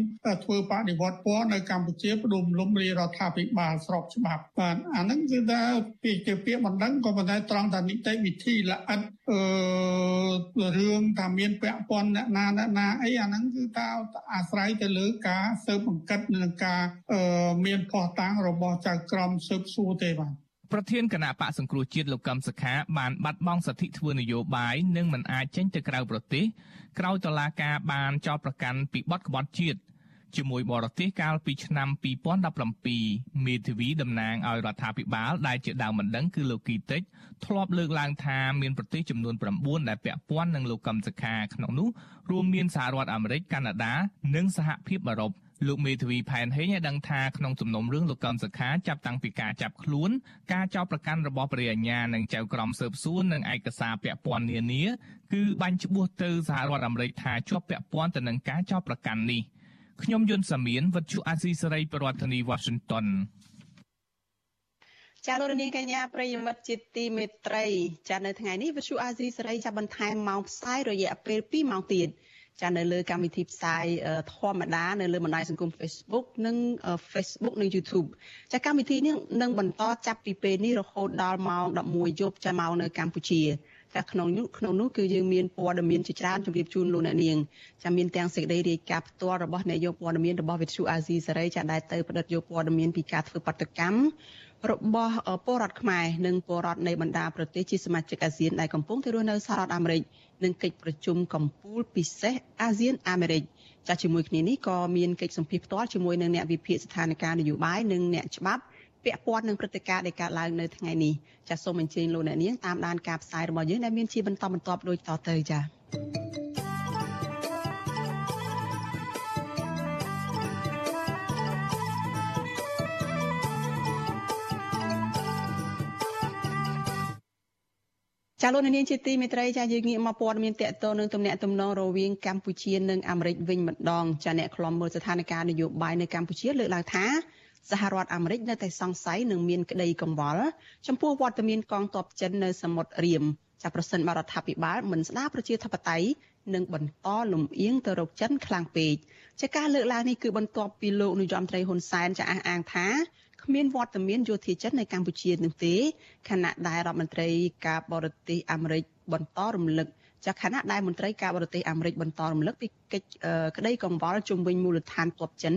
Speaker 12: ធ្វើបដិវត្តពណ៌នៅកម្ពុជាផ្ដុំលំរារដ្ឋាភិបាលស្របច្បាប់បាទអាហ្នឹងគឺថាពីជាពាក្យមិនដឹងក៏ប៉ុន្តែត្រង់ថានីតិវិធីល្អិតអឺរឿងថាមានពាក់ព័ន្ធអ្នកណាអ្នកណាអីអាហ្នឹងគឺថាអាស្រ័យទៅលើការស៊ើបអង្កេតនិងការមានផុសតាំងរបស់ចៅក្រមស៊ើបសួរទេបាទ
Speaker 8: ប្រធានគណៈបកសង្គ្រោះជាតិលោកកឹមសុខាបានបាត់បង់សិទ្ធិធ្វើនយោបាយនិងមិនអាចចេញទៅក្រៅប្រទេសក្រោយតុលាការបានចោទប្រកាន់ពីបទក្បត់ជាតិជាមួយបរទេសកាលពីឆ្នាំ2017មេធាវីតំណាងឲ្យរដ្ឋាភិបាលដែលជាដើមមិនដឹងគឺលោកគីតិចធ្លាប់លើកឡើងថាមានប្រទេសចំនួន9ដែលពាក់ព័ន្ធនឹងលោកកឹមសុខាក្នុងនោះរួមមានសហរដ្ឋអាមេរិកកាណាដា និងសហភាពអឺរ៉ុប លោកមេធាវីផែនហេងឲ្យដឹងថាក្នុងសំណុំរឿងលោកកឹមសុខាចាប់តាំងពីការចាប់ខ្លួនការចោទប្រកាន់របស់ព្រះអញ្ញានិងចៅក្រមស៊ើបសួរនិងឯកសារពាក់ព័ន្ធនានាគឺបាញ់ច្បួសទៅសហរដ្ឋអាមេរិកថាជាប់ពាក់ព័ន្ធទៅនឹងការចោទប្រកាន់នេះខ្ញុំយុនសាមៀនវັດជូអាស៊ីសេរីប្រធានាធិបតី Washington
Speaker 1: ចាលោកនាងកញ្ញាប្រិយមិត្តជាទីមេត្រីចានៅថ្ងៃនេះវិទ្យុអាស៊ីសេរីចាប់បន្ថែមម៉ោងផ្សាយរយៈពេល2ម៉ោងទៀត ចានៅលើកម្មវិធីផ្សាយធម្មតានៅលើបណ្ដាញសង្គម Facebook និង Facebook និង YouTube ចាកម្មវិធីនេះនឹងបន្តចាប់ពីពេលនេះរហូតដល់ម៉ោង11យប់ចាម៉ោងនៅកម្ពុជាចាក្នុងនោះក្នុងនោះគឺយើងមានព័ត៌មានជាច្រើនជម្រាបជូនលោកអ្នកនាងចាមានទាំងសេចក្តីរាយការណ៍ផ្ទាល់របស់នាយកព័ត៌មានរបស់វិទ្យុអាស៊ីសេរីចាដែលទៅផ្តិតយកព័ត៌មានពីការធ្វើបដកម្ម របស់ពលរដ្ឋខ្មែរនិងពលរដ្ឋនៃបណ្ដាប្រទេសជាសមាជិកអាស៊ានដែលកំពុងទៅរស់នៅសហរដ្ឋអាមេរិកនិងកិច្ចប្រជុំកំពូលពិសេសអាស៊ានអាមេរិកចាស់ជាមួយគ្នានេះក៏មានកិច្ចសម្ភាសផ្ទាល់ជាមួយនឹងអ្នកវិភាគស្ថានភាពនយោបាយនិងអ្នកច្បាប់ពាក់ព័ន្ធនឹងព្រឹត្តិការណ៍ដែលកើតឡើងនៅថ្ងៃនេះចាសសូមអញ្ជើញលោកអ្នកនាងតាមដានការផ្សាយរបស់យើងដែលមានជាបន្តបន្ទាប់ដូចតទៅចា៎ ចាលោកនាងជាទីមេត្រីចាយើងងាកមកព័ត៌មានតកតនឹងទំនាក់ទំនងរវាងកម្ពុជានិងអាមេរិកវិញម្ដងចាអ្នកខ្លំមើលស្ថានភាពនយោបាយនៅកម្ពុជាលើកឡើងថាសហរដ្ឋអាមេរិកនៅតែសង្ស័យនឹងមានក្តីកង្វល់ចំពោះវត្តមានកងទ័ពចិននៅសមុទ្ររៀមចាប្រសិនបរដ្ឋាភិបាលមិនស្ដារប្រជាធិបតេយ្យនឹងបន្តលំអៀងទៅរកចិនខ្លាំងពេកចាការលើកឡើងនេះគឺបន្ទាប់ពីលោកនាយរដ្ឋមន្ត្រីហ៊ុនសែនចាអះអាងថា គ្មានវត្តមានយោធាចិននៅកម្ពុជានោះទេខណៈដែលរដ្ឋមន្ត្រីការបរទេសអាមេរិកបន្តរំលឹកចាខណៈដែលមន្ត្រីការបរទេសអាមេរិកបន្តរំលឹកពីកិច្ចក្តីកង្វល់ជុំវិញមូលដ្ឋានទ័ពចិន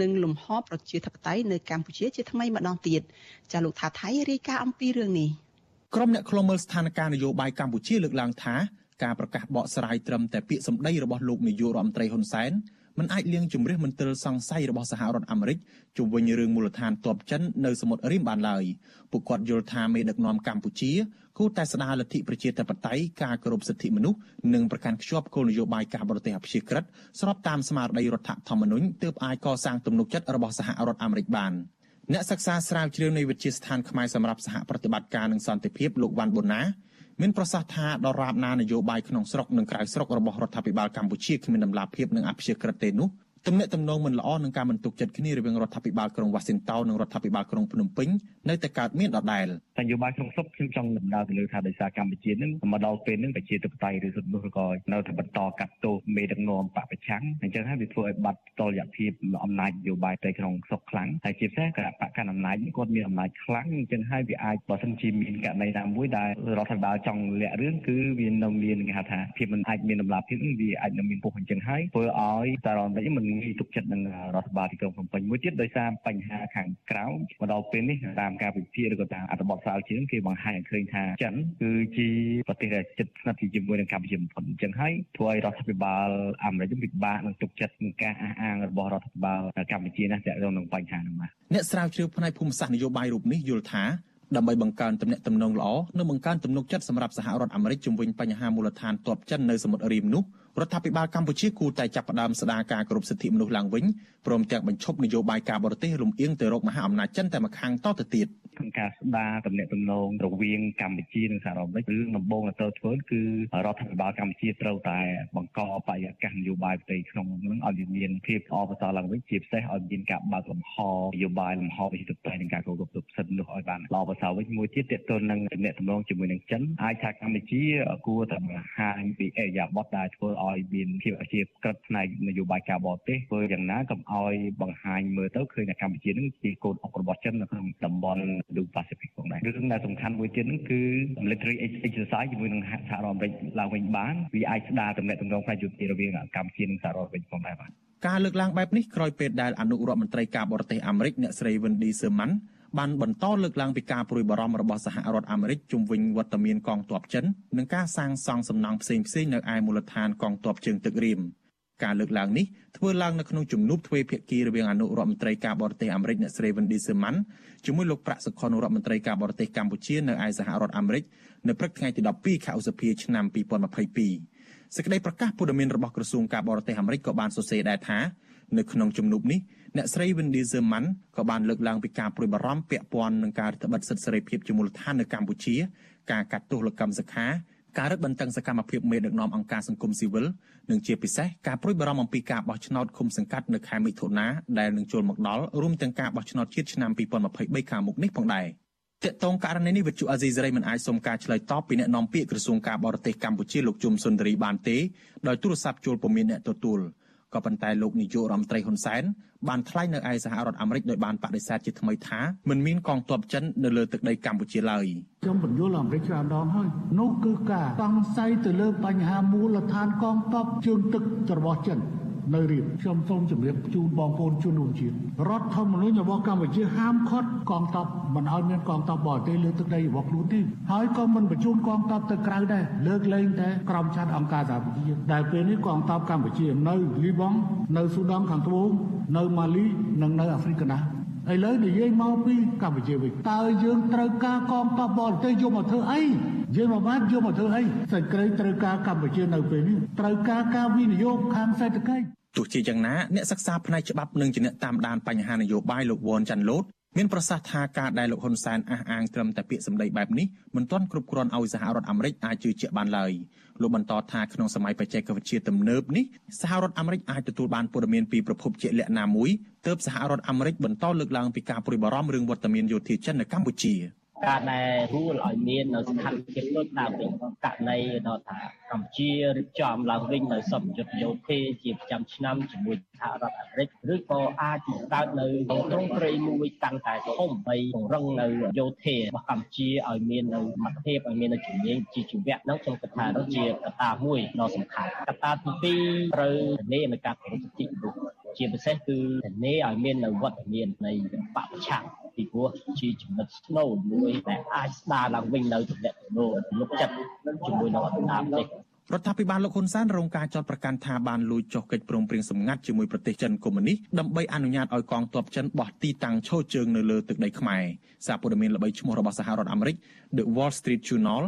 Speaker 1: និងលំហប្រជាធិបតេយ្យនៅកម្ពុជាជាថ្មីម្ដងទៀតចាលោកថាថៃរាយការណ៍អំពីរឿងនេះ
Speaker 13: ក្រុមអ្នកខ្លុំមើលស្ថានភាពនយោបាយកម្ពុជាលើកឡើងថាការប្រកាសបកស្រាយត្រឹមតែពាក្យសម្ដីរបស់លោកនាយករដ្ឋមន្ត្រីហ៊ុនសែន មិនអាចលៀងជំរះមន្ទិលសង្ស័យរបស់សហរដ្ឋអាមេរិកជុំវិញរឿងមូលដ្ឋានទ័ពចិននៅសមុទ្ររីមបានឡើយពួកគាត់យល់ថាមេដឹកនាំកម្ពុជាគួរតែស្ដារលទ្ធិប្រជាធិបតេយ្យការគោរពសិទ្ធិមនុស្សនិងប្រកាន់ខ្ជាប់គោលនយោបាយការបរទេសអព្យាក្រឹតស្របតាមស្មារតីរដ្ឋធម្មនុញ្ញទើបអាចកសាងទំនុកចិត្តរបស់សហរដ្ឋអាមេរិកបានអ្នកសិក្សាស្រាវជ្រាវនៃវិទ្យាស្ថានខ្មែរសម្រាប់សហប្រតិបត្តិការនិងសន្តិភាពលោកវ៉ាន់បូណា មានប្រសាសន៍ថាដរាបណានយោបាយក្នុងស្រុកនិងក្រៅស្រុករបស់រដ្ឋាភិបាលកម្ពុជាគ្មានដំណាភាពនិងអព្យាក្រឹតទេនោះ ទំនាក់ទំនងមិនល្អនឹងការមិនទុកចិត្តគ្នារវាងរដ្ឋាភិបាលក្រុងវ៉ាស៊ីនតោននិងរដ្ឋាភិបាលក្រុងភ្នំពេញនៅតែកើតមានដដែល
Speaker 14: នយោបាយក្នុងស្រុកខ្ញុំចង់ដំណើរទៅលើថាដោយសារកម្ពុជានឹងមកដល់ពេលនឹងប្រជាធិបតេយ្យឬសិទ្ធិមនុស្សក៏នៅតែបន្តកាត់ទោសមេដឹកនាំបពប្រឆាំងអញ្ចឹងហើយវាធ្វើឲ្យបាត់តលយភាពអំណាចនយោបាយទៅក្នុងស្រុកខ្លាំងហើយជាពិសេសគណៈបកកណ្ដាលអំណាចគាត់មានអំណាចខ្លាំងអញ្ចឹងហើយវាអាចបើសិនជាមានករណីណាមួយដែលរដ្ឋាភិបាលចង់លាក់រឿងគឺវានៅមានគេហៅថាភាពមិនអាចមានដំណាភាពវាអាចនឹងមានពុះអញ្ចឹងហើយធ្វើឲ្យសារ៉ុនវិញមិនងាយទុកចិត្តនឹងរដ្ឋបាលទីក្រុងភ្នំពេញមួយទៀតដោយសារបញ្ហាខាងក្រៅមកដល់ពេលនេះតាមការវិភាគឬក៏តាមអត្ថបទស្រាវជ្រាវគេបង្ហាញឲ្យឃើញថាចិនគឺជាប្រទេសដែលជិតស្និទ្ធជាមួយនឹងកម្ពុជាបំផុតអញ្ចឹងហើយធ្វើឲ្យរដ្ឋាភិបាលអាមេរិកពិបាកនឹងទុកចិត្តនឹងការអះអាងរបស់រដ្ឋាភិបាលកម្ពុជាណាស់ទាក់ទងនឹងបញ្ហាហ្នឹងបាទ
Speaker 13: អ្នកស្រាវជ្រាវផ្នែកភូមិសាស្ត្រនយោបាយរូបនេះយល់ថាដើម្បីបង្កើនទំនាក់ទំនងល្អនិងបង្កើនទំនុកចិត្តសម្រាប់សហរដ្ឋអាមេរិកជំវិញបញ្ហាមូលដ្ឋានទ័ពចិននៅសមុទ្ររីមនោះ រដ្ឋាភិបាលកម្ពុជាគួរតែចាប់ផ្ដើមស្ដារការគោរពសិទ្ធិមនុស្សឡើងវិញព្រមទាំងបញ្ឈប់នយោបាយការបរទេសលំអៀងទៅរកមហាអំណាចចិនតែម្ខាងតទៅទៀត
Speaker 14: ក្នុងការស្ដារទំនាក់ទំនងរវាងកម្ពុជានិងសហរដ្ឋអាមេរិករឿងដំបូងដែលត្រូវធ្វើគឺរដ្ឋាភិបាលកម្ពុជាត្រូវតែបង្កបរិយាកាសនយោបាយផ្ទៃក្នុងនឹងឲ្យមានភាពល្អប្រសើរឡើងវិញជាពិសេសឲ្យមានការបើកលំហនយោបាយលំហវិជាទៅនិងការគោរពសិទ្ធិមនុស្សឲ្យបានល្អប្រសើរវិញមួយទៀតទាក់ទងនឹងទំនាក់ទំនងជាមួយនឹងចិនអាចថាកម្ពុជាគួរតែបង្ហាញពីអេយ៉ាបតដែលធ្វើឲ្យមានភាពជាក្រិតផ្នែកនយោបាយការបរទេសធ្វើយ៉ាងណាកុំឲ្យបង្ហាញមើលទៅឃើញថាកម្ពុជានឹងជាកូនអុករបស់ចិននៅក្នុងតំបន់ Indo-Pacific ផងដែររឿងដែលសំខាន់មួយទៀតនោះគឺ military exercise ជាមួយនឹងសហរដ្ឋអាមេរិកឡើងវិញបានវាអាចស្ដារទំនាក់ទំនងផ្នែកយុទ្ធសាស្ត្ររវាងកម្ពុជានិងសហរដ្ឋអាមេរិកផងដែរបាទ
Speaker 13: ការលើកឡើងបែបនេះក្រោយពេលដែលអនុរដ្ឋមន្ត្រីការបរទេសអាមេរិកអ្នកស្រី Wendy Sherman បានបន្តលើកឡើងពីការព្រួយបារម្ភរបស់សហរដ្ឋអាមេរិកជុំវិញវត្តមានកងទ័ពចិននិងការសាងសង់សំណង់ផ្សេងៗនៅឯមូលដ្ឋានកងទ័ពជើងទឹករៀមការលើកឡើងនេះធ្វើឡើងនៅក្នុងជំនួបទ្វេភាគីរវាងអនុរដ្ឋមន្ត្រីការបរទេសអាមេរិកអ្នកស្រី Wendy Sherman ជាមួយលោកប្រាក់សុខុនរដ្ឋមន្ត្រីការបរទេសកម្ពុជានៅឯសហរដ្ឋអាមេរិកនៅព្រឹកថ្ងៃទី12ខែឧសភាឆ្នាំ2022សេចក្តីប្រកាសព័ត៌មានរបស់ក្រសួងការបរទេសអាមេរិកក៏បានសរសេរដែរថានៅក្នុងជំនួបនេះ អ្នកស្រី Wendy Zerman ក៏បានលើកឡើងពីការព្រួយបារម្ភពាក់ព័ន្ធនឹងការរដ្ឋបិទសិទ្ធិសេរីភាពជាមូលដ្ឋាននៅកម្ពុជាការកាត់ទោសលោកកម្មសខាការរឹតបន្តឹងសកម្មភាពមេដឹកនាំអង្គការសង្គមស៊ីវិលនិងជាពិសេសការព្រួយបារម្ភអំពីការបោះឆ្នោតឃុំសង្កាត់នៅខែមិថុនាដែលនឹងចូលមកដល់រួមទាំងការបោះឆ្នោតជាតិឆ្នាំ2023ខាងមុខនេះផងដែរតកតងករណីនេះវិទ្យុអាស៊ីសេរីមិនអាចសុំការឆ្លើយតបពីអ្នកនាំពាក្យក្រសួងការបរទេសកម្ពុជាលោកជុំសុនទរីបានទេដោយទូរស័ព្ទចូលពុំមានអ្នកទទួល ក៏ប៉ុន្តែលោកនាយករដ្ឋមន្ត្រីហ៊ុនសែនបានថ្លែងនៅឯសហរដ្ឋអាមេរិកដោយបានបដិសេធជាថ្មីថាមិនមានកងទ័ពចិននៅលើទឹកដីកម្ពុជាឡើយ
Speaker 10: ខ្ញុំបញ្យល់អាមេរិកច្រើនដងហើយនោះគឺការសង្ស័យទៅលើបញ្ហាមូលដ្ឋានកងទ័ពជើងទឹករបស់ចិន នៅរៀបខ្ញុំសូមជម្រាបជូនបងប្អូនជនរួមជាតិរដ្ឋធម្មនុញ្ញរបស់កម្ពុជាហាមឃាត់កងទ័ពមិនឲ្យមានកងទ័ពបរទេសលើទឹកដីរបស់ខ្លួនទេហើយក៏មិនបញ្ជូនកងទ័ពទៅក្រៅដែរលើកលែងតែក្រមឆ័ត្រអង្គការសហប្រជាជាតិដែលពេលនេះកងទ័ពកម្ពុជានៅលីបង់នៅស៊ូដង់ខាងត្បូងនៅម៉ាលីនិងនៅអាហ្វ្រិកណាឥឡូវនិយាយមកពីកម្ពុជាវិញតើយើងត្រូវការកងទ័ពបរទេសយកមកធ្វើអី យើងមកបានយកមកធ្វើអីសេចក្តីត្រូវការកម្ពុជានៅពេលនេះត្រូវការការវិនិយោគខាងសេដ្ឋកិច្ច
Speaker 13: ទោះជាយ៉ាងណាអ្នកសិក្សាផ្នែកច្បាប់និងជាអ្នកតាមដានបញ្ហានយោបាយលោកវ៉ាន់ចាន់ឡូតមានប្រសាសន៍ថាការដែលលោកហ៊ុនសែនអះអាងត្រឹមតែពាក្យសម្ដីបែបនេះមិនទាន់គ្រប់គ្រាន់ឲ្យសហរដ្ឋអាមេរិកអាចជឿជាក់បានឡើយលោកបន្តថាក្នុងសម័យបច្ចេកវិទ្យាទំនើបនេះសហរដ្ឋអាមេរិកអាចទទួលបានព័ត៌មានពីប្រភពជាក់លាក់ណាមួយទើបសហរដ្ឋអាមេរិកបន្តលើកឡើងពីការព្រួយបារម្ភរឿងវត្តមានយោធាចិននៅកម្ពុជា
Speaker 15: ការដែលរួលឲ្យមាននៅស្ថានភាពដូចដើមវិញករណីដល់ថាកម្ពុជារៀបចំឡើងវិញនៅសម្ពយុទ្ធយោធាជាប្រចាំឆ្នាំជាមួយ សហរដ្ឋអាមេរិកឬក៏អាចបង្កើតនៅទ្រង់ទ្រាយមួយកាន់តែធំដើម្បីពង្រឹងនៅយោធារបស់កម្ពុជាឲ្យមាននៅសមត្ថភាពឲ្យមាននៅជំនាញជាជីវៈនោះខ្ញុំគិតថានោះជាកត្តាមួយដ៏សំខាន់កត្តាទី2ត្រូវធានានៅការគោរពសិទ្ធិមនុស្សជាពិសេសគឺធានាឲ្យមាននៅវត្តមាននៃបពប្រឆាំងពីព្រោះជាចំណុចស្នូលមួយដែលអាចស្ដារឡើងវិញនៅទំនាក់ទំនងលោកចិត្តជាមួយនឹងអន្តរជាតិ
Speaker 13: រដ្ឋាភិបាលលោកហ៊ុនសែនរងការចោទប្រកាន់ថាបានលួចចុះកិច្ចព្រមព្រៀងសម្ងាត់ជាមួយប្រទេសចិនកុម្មុយនីសដើម្បីអនុញ្ញាតឲ្យកងទ័ពចិនបោះទីតាំងឈរជើងនៅលើទឹកដីខ្មែរសារព័ត៌មានល្បីឈ្មោះរបស់សហរដ្ឋអាមេរិក The Wall Street Journal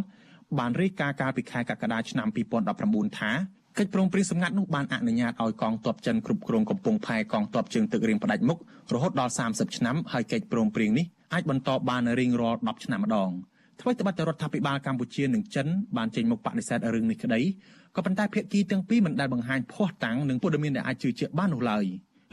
Speaker 13: បានរាយការណ៍កាលពីខែកក្កដាឆ្នាំ2019ថាកិច្ចព្រមព្រៀងសម្ងាត់នោះបានអនុញ្ញាតឲ្យកងទ័ពចិនគ្រប់គ្រងកំពង់ផែកងទ័ពជើងទឹករៀងផ្ដាច់មុខរហូតដល់30ឆ្នាំហើយកិច្ចព្រមព្រៀងនេះអាចបន្តបានរៀងរាល់10ឆ្នាំម្ដង ថ្មីត្បិតតែរដ្ឋាភិបាលកម្ពុជានិងចិនបានចេញមុខបដិសេធរឿងនេះក្តីក៏ប៉ុន្តែភាគីទាំងពីរមិនដែលបង្ហាញភ័ស្តុតាងនិងព័ត៌មានដែលអាចជឿជាក់បាននោះឡើយ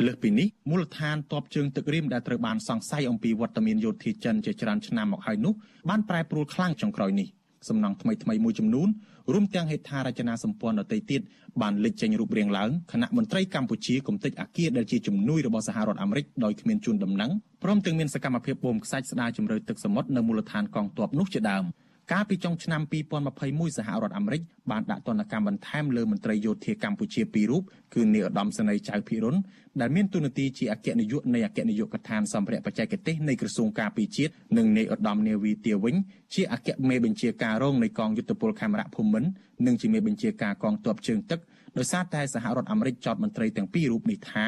Speaker 13: លើសពីនេះមូលដ្ឋានតបជើងទឹករៀមដែលត្រូវបានសង្ស័យអំពីវត្តមានយោធាចិនជាច្រើនឆ្នាំមកហើយនោះបានប្រែប្រួលខ្លាំងចុងក្រោយនេះ សំណង់ថ្មីថ្មីមួយចំនួនរួមទាំងហេដ្ឋារចនាសម្ព័ន្ធដទៃទៀតបានលេចចេញរូបរាងឡើងគណៈមន្ត្រីកម្ពុជាគំតិចអាគារដែលជាជំនួយរបស់សហរដ្ឋអាមេរិកដោយគ្មានជូនដំណឹងព្រមទាំងមានសកម្មភាពបូមខ្សាច់ស្ដារជំរឿទឹកសមុទ្រនៅមូលដ្ឋានកងទ័ពនោះជាដើម។ កាលពីចុងឆ្នាំ2021សហរដ្ឋអាមេរិកបានដាក់ទណ្ឌកម្មបន្ថែមលើមន្ត្រីយោធាកម្ពុជាពីររូបគឺនាយឧត្តមសេនីយ៍ចៅភិរុនដែលមានតួនាទីជាអគ្គនាយកនៃអគ្គនាយកដ្ឋានសម្ភារៈបច្ចេកទេសនៃក្រសួងការពារជាតិនិងនាយឧត្តមនាវីទាវិញជាអគ្គមេបញ្ជាការរងនៃកងយុទ្ធពលខេមរៈភូមិន្ទនិងជាមេបញ្ជាការកងទ័ពជើងទឹកដោយសារតែសហរដ្ឋអាមេរិកចោទមន្ត្រីទាំងពីររូបនេះថា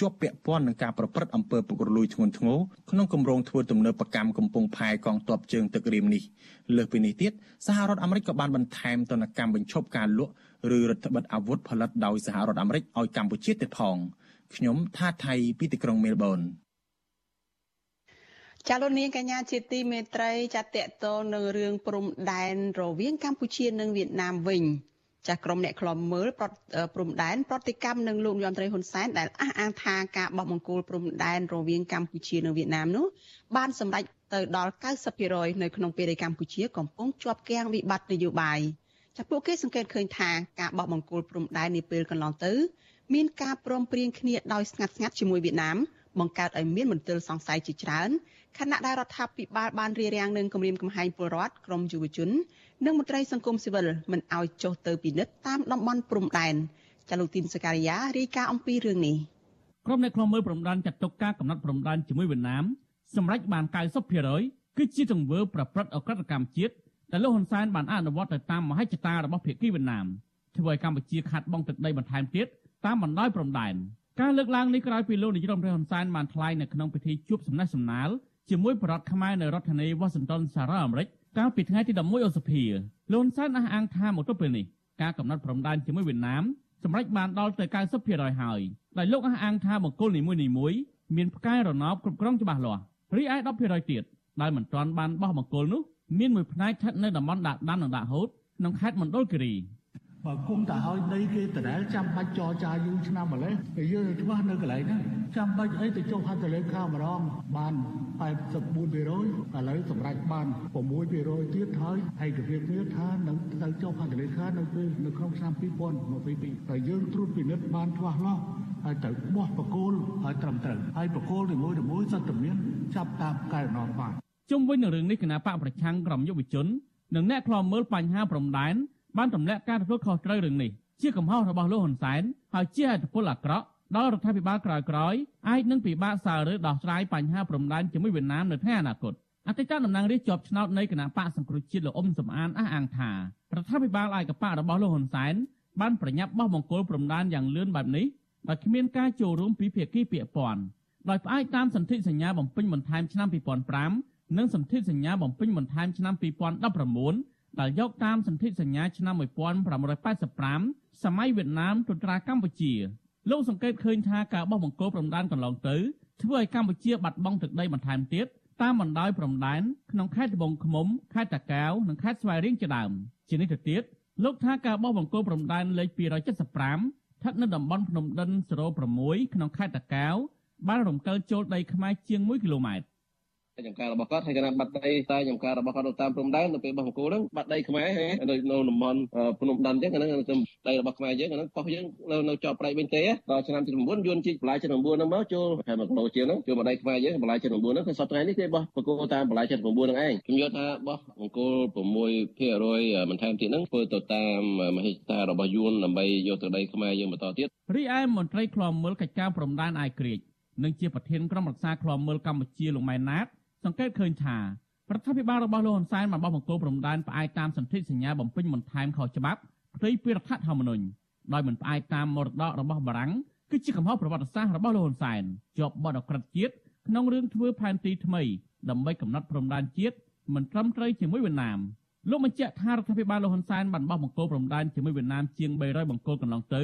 Speaker 13: ជាប់ពាក់ព័ន្ធនឹងការប្រព្រឹត្តអំពើពុករលួយធ្ងន់ធ្ងរក្នុងគម្រោងធ្វើទំនើបកម្មកំពង់ផែកងទ័ពជើងទឹករៀមនេះលើសពីនេះទៀតសហរដ្ឋអាមេរិកក៏បានបន្ថែមទណ្ឌកម្មបញ្ឈប់ការលក់ឬរដ្ឋបិទអាវុធផលិតដោយសហរដ្ឋអាមេរិកឲ្យកម្ពុជាទៀតផងខ្ញុំថាថៃពីទីក្រុងមែលប៊ន
Speaker 1: ចាលោកនាងកញ្ញាជាទីមេត្រីចាតតតនឹងរឿងព្រំដែនរវាងកម្ពុជានិងវៀតណាមវិញ ចាស់ក្រុមអ្នកខ្លំមើលព្រំដែនប្រតិកម្មនឹងលោកយមត្រីហ៊ុនសែនដែលអះអាងថាការបោះបង្គោលព្រំដែនរវាងកម្ពុជានិងវៀតណាមនោះបានសម្រេចទៅដល់90%នៅក្នុងពេលដែលកម្ពុជាកំពុងជាប់គាំងវិបត្តិនយោបាយចាស់ពួកគេសង្កេតឃើញថាការបោះបង្គោលព្រំដែននាពេលកន្លងទៅ មានការព្រមព្រៀងគ្នាដោយស្ងាត់ស្ងាត់ជាមួយវៀតណាម បង្កើតឲ្យមានមន្ទិលសង្ស័យជាច្រើនខណៈដែលរដ្ឋាភិបាលបានរៀបរៀងនឹងគម្រាមកំហែងពលរដ្ឋក្រមយុវជន និងមន្ត្រីសង្គមស៊ីវិលមិនឲ្យចុះទៅពិនិត្យតាមតំបន់ព្រំដែនចាលោកទីនសការីយ៉ារាយការណ៍អំពីរឿងនេះ
Speaker 16: ក្រុមអ្នកខ្លំមើលព្រំដែនចាត់ទុកការកំណត់ព្រំដែនជាមួយវៀតណាមសម្រេចបាន90%គឺជាទង្វើប្រព្រឹត្តអក្រិតកម្មជាតិដែលលោកហ៊ុនសែនបានអនុវត្តទៅតាមមហិច្ឆតារបស់ភាគីវៀតណាមធ្វើឲ្យកម្ពុជាខាត់បងទឹកដីបន្ថែមទៀតតាមបណ្ដោយព្រំដែន ការលើកឡើងនេះក្រោយពីលោកនាយរដ្ឋមន្ត្រីហ៊ុនសែនបានថ្លែងនៅក្នុងពិធីជួបសំណេះសំណាលជាមួយប្រដ្ឋខ្មែរនៅរដ្ឋធានី Washington សហរដ្ឋអាមេរិកកាលពីថ្ងៃទី11ឧសភាលោកសែនអះអាងថាមកទល់ពេលនេះការកំណត់ព្រំដែនជាមួយវៀតណាមសម្រេចបានដល់ទៅ90%ហើយដោយលោកអះអាងថាបង្គោលនីមួយៗមានផ្កាយរណបគ្រប់គ្រងច្បាស់លាស់រីឯ10%ទៀតដែលមិនទាន់បានបោះបង្គោលនោះមានមួយផ្នែកស្ថិតនៅតំបន់ដាក់ដាំនិងដាក់ហូតក្នុងខេត្តមណ្ឌលគិរី
Speaker 10: បើគុំតែឲ្យដីគេដដែលចាំបាច់ចរចាយូរឆ្នាំម្លេះតែយើងច្បាស់នៅកន្លែងហ្នឹងចាំបាច់អីទៅចុះហត្ថលេខាម្ដងបាន84%ឥឡូវសម្រាប់បាន6%ទៀតហើយហើយគម្រាមគ្នាថានឹងទៅចុះហត្ថលេខានៅពេលនៅក្នុងឆ្នាំ2022តែយើងត្រួតពិនិត្យបានច្បាស់លាស់ហើយត្រូវបោះបកគោលហើយត្រឹមត្រូវហើយបកគោលនីមួយៗសត្វតែមានចាប់តាមកែណោះបាន
Speaker 16: ជុំវិញនឹងរឿងនេះគណៈបកប្រឆាំងក្រមយុវជននិងអ្នកខ្លាំមើលបញ្ហាព្រំដែន បានទម្លាក់ការទទួលខុសត្រូវរឿងនេះជាកំហុសរបស់លោកហ៊ុនសែនហើយជាអត្តពលអាក្រក់ដល់រដ្ឋាភិបាលក្រោយៗអាចនឹងពិបាកសាររើដោះស្រាយបញ្ហាព្រំដែនជាមួយវៀតណាមនៅថ្ងៃអនាគតអតីតតំណាងរាស្ត្រជាប់ឆ្នោតនៃគណៈបកសង្គ្រោះជាតិលោកអ៊ុំសំអានអះអាងថារដ្ឋាភិបាលឯកបករបស់លោកហ៊ុនសែនបានប្រញាប់បោះបង្គោលព្រំដែនយ៉ាងលឿនបែបនេះដោយគ្មានការចូលរួមពីភាគីពាក់ព័ន្ធដោយផ្អែកតាមសន្ធិសញ្ញាបំពេញបន្ថែមឆ្នាំ2005និងសន្ធិសញ្ញាបំពេញបន្ថែមឆ្នាំ2019 ដែលយកតាមសន្ធិសញ្ញាឆ្នាំ1585សម័យវៀតណាមត្រាកម្ពុជាលោកសង្កេតឃើញថាការបោះបង្គោលព្រំដែនកន្លងទៅធ្វើឲ្យកម្ពុជាបាត់បង់ទឹកដីបន្ថែមទៀតតាមបណ្ដោយព្រំដែនក្នុងខេត្តត្បូងឃ្មុំខេត្តតាកែវនិងខេត្តស្វាយរៀងជាដើមជានេះទៅទៀតលោកថាការបោះបង្គោលព្រំដែនលេខ275ស្ថិតនៅតំបន់ភ្នំដិន06ក្នុងខេត្តតាកែវបានរំកិលចូលដីខ្មែរជាង1គីឡូម៉ែត្រ
Speaker 17: ចំការរបស់គាត់ហើយគណៈបាត់ដីតែចំការរបស់គាត់នៅតាមព្រំដែននៅពេលបោះបង្គោលហ្នឹងបាត់ដីខ្មែរហើយនៅនៅតំបន់ភ្នំដានអញ្ចឹងហ្នឹងដីរបស់ខ្មែរយើងហ្នឹងប៉ុស្តិ៍យើងនៅនៅជាប់ប្រៃវិញទេដល់ឆ្នាំទី9យួនជីកបន្លាយចិត្ត9ហ្នឹងមកចូលខែមកគីឡូជាងហ្នឹងចូលមកដីខ្មែរយើងបន្លាយចិត្ត9ហ្នឹងគឺសប្តាហ៍នេះគេបោះបង្គោលតាមបន្លាយចិត្ត9ហ្នឹងឯងខ្ញុំយល់ថាបោះបង្គោល6%បន្ថែមទៀតហ្នឹងធ្វើទៅតាមមហិច្ឆតារបស់យួនដើម្បីយកទៅដីខ្មែរយើងបន្តទៀត
Speaker 16: រីឯមន្ត្រីឃ្លាំមើលកិច្ចការព្រំដែនអាយក្រិចនិងជាប្រធានក្រុមរក្សាឃ្លាំមើលកម្ពុជាលោកម៉ែនណាត សង្កេតឃើញថារដ្ឋាភិបាលរបស់លោកហ៊ុនសែនបានបោះបង្គោលព្រំដែនផ្អែកតាមសន្ធិសញ្ញាបំពេញបន្ថែមខុសច្បាប់ផ្ទៃពីរដ្ឋធម្មនុញ្ញដោយមិនផ្អែកតាមមរតករបស់បារាំងគឺជាកំហុសប្រវត្តិសាស្ត្ររបស់លោកហ៊ុនសែនជាប់បទអក្រិតជាតិក្នុងរឿងធ្វើផែនទីថ្មីដើម្បីកំណត់ព្រំដែនជាតិមិនត្រឹមត្រូវជាមួយវៀតណាមលោកបញ្ជាក់ថារដ្ឋាភិបាលលោកហ៊ុនសែនបានបោះបង្គោលព្រំដែនជាមួយវៀតណាមជាង300បង្គោលកន្លងទៅ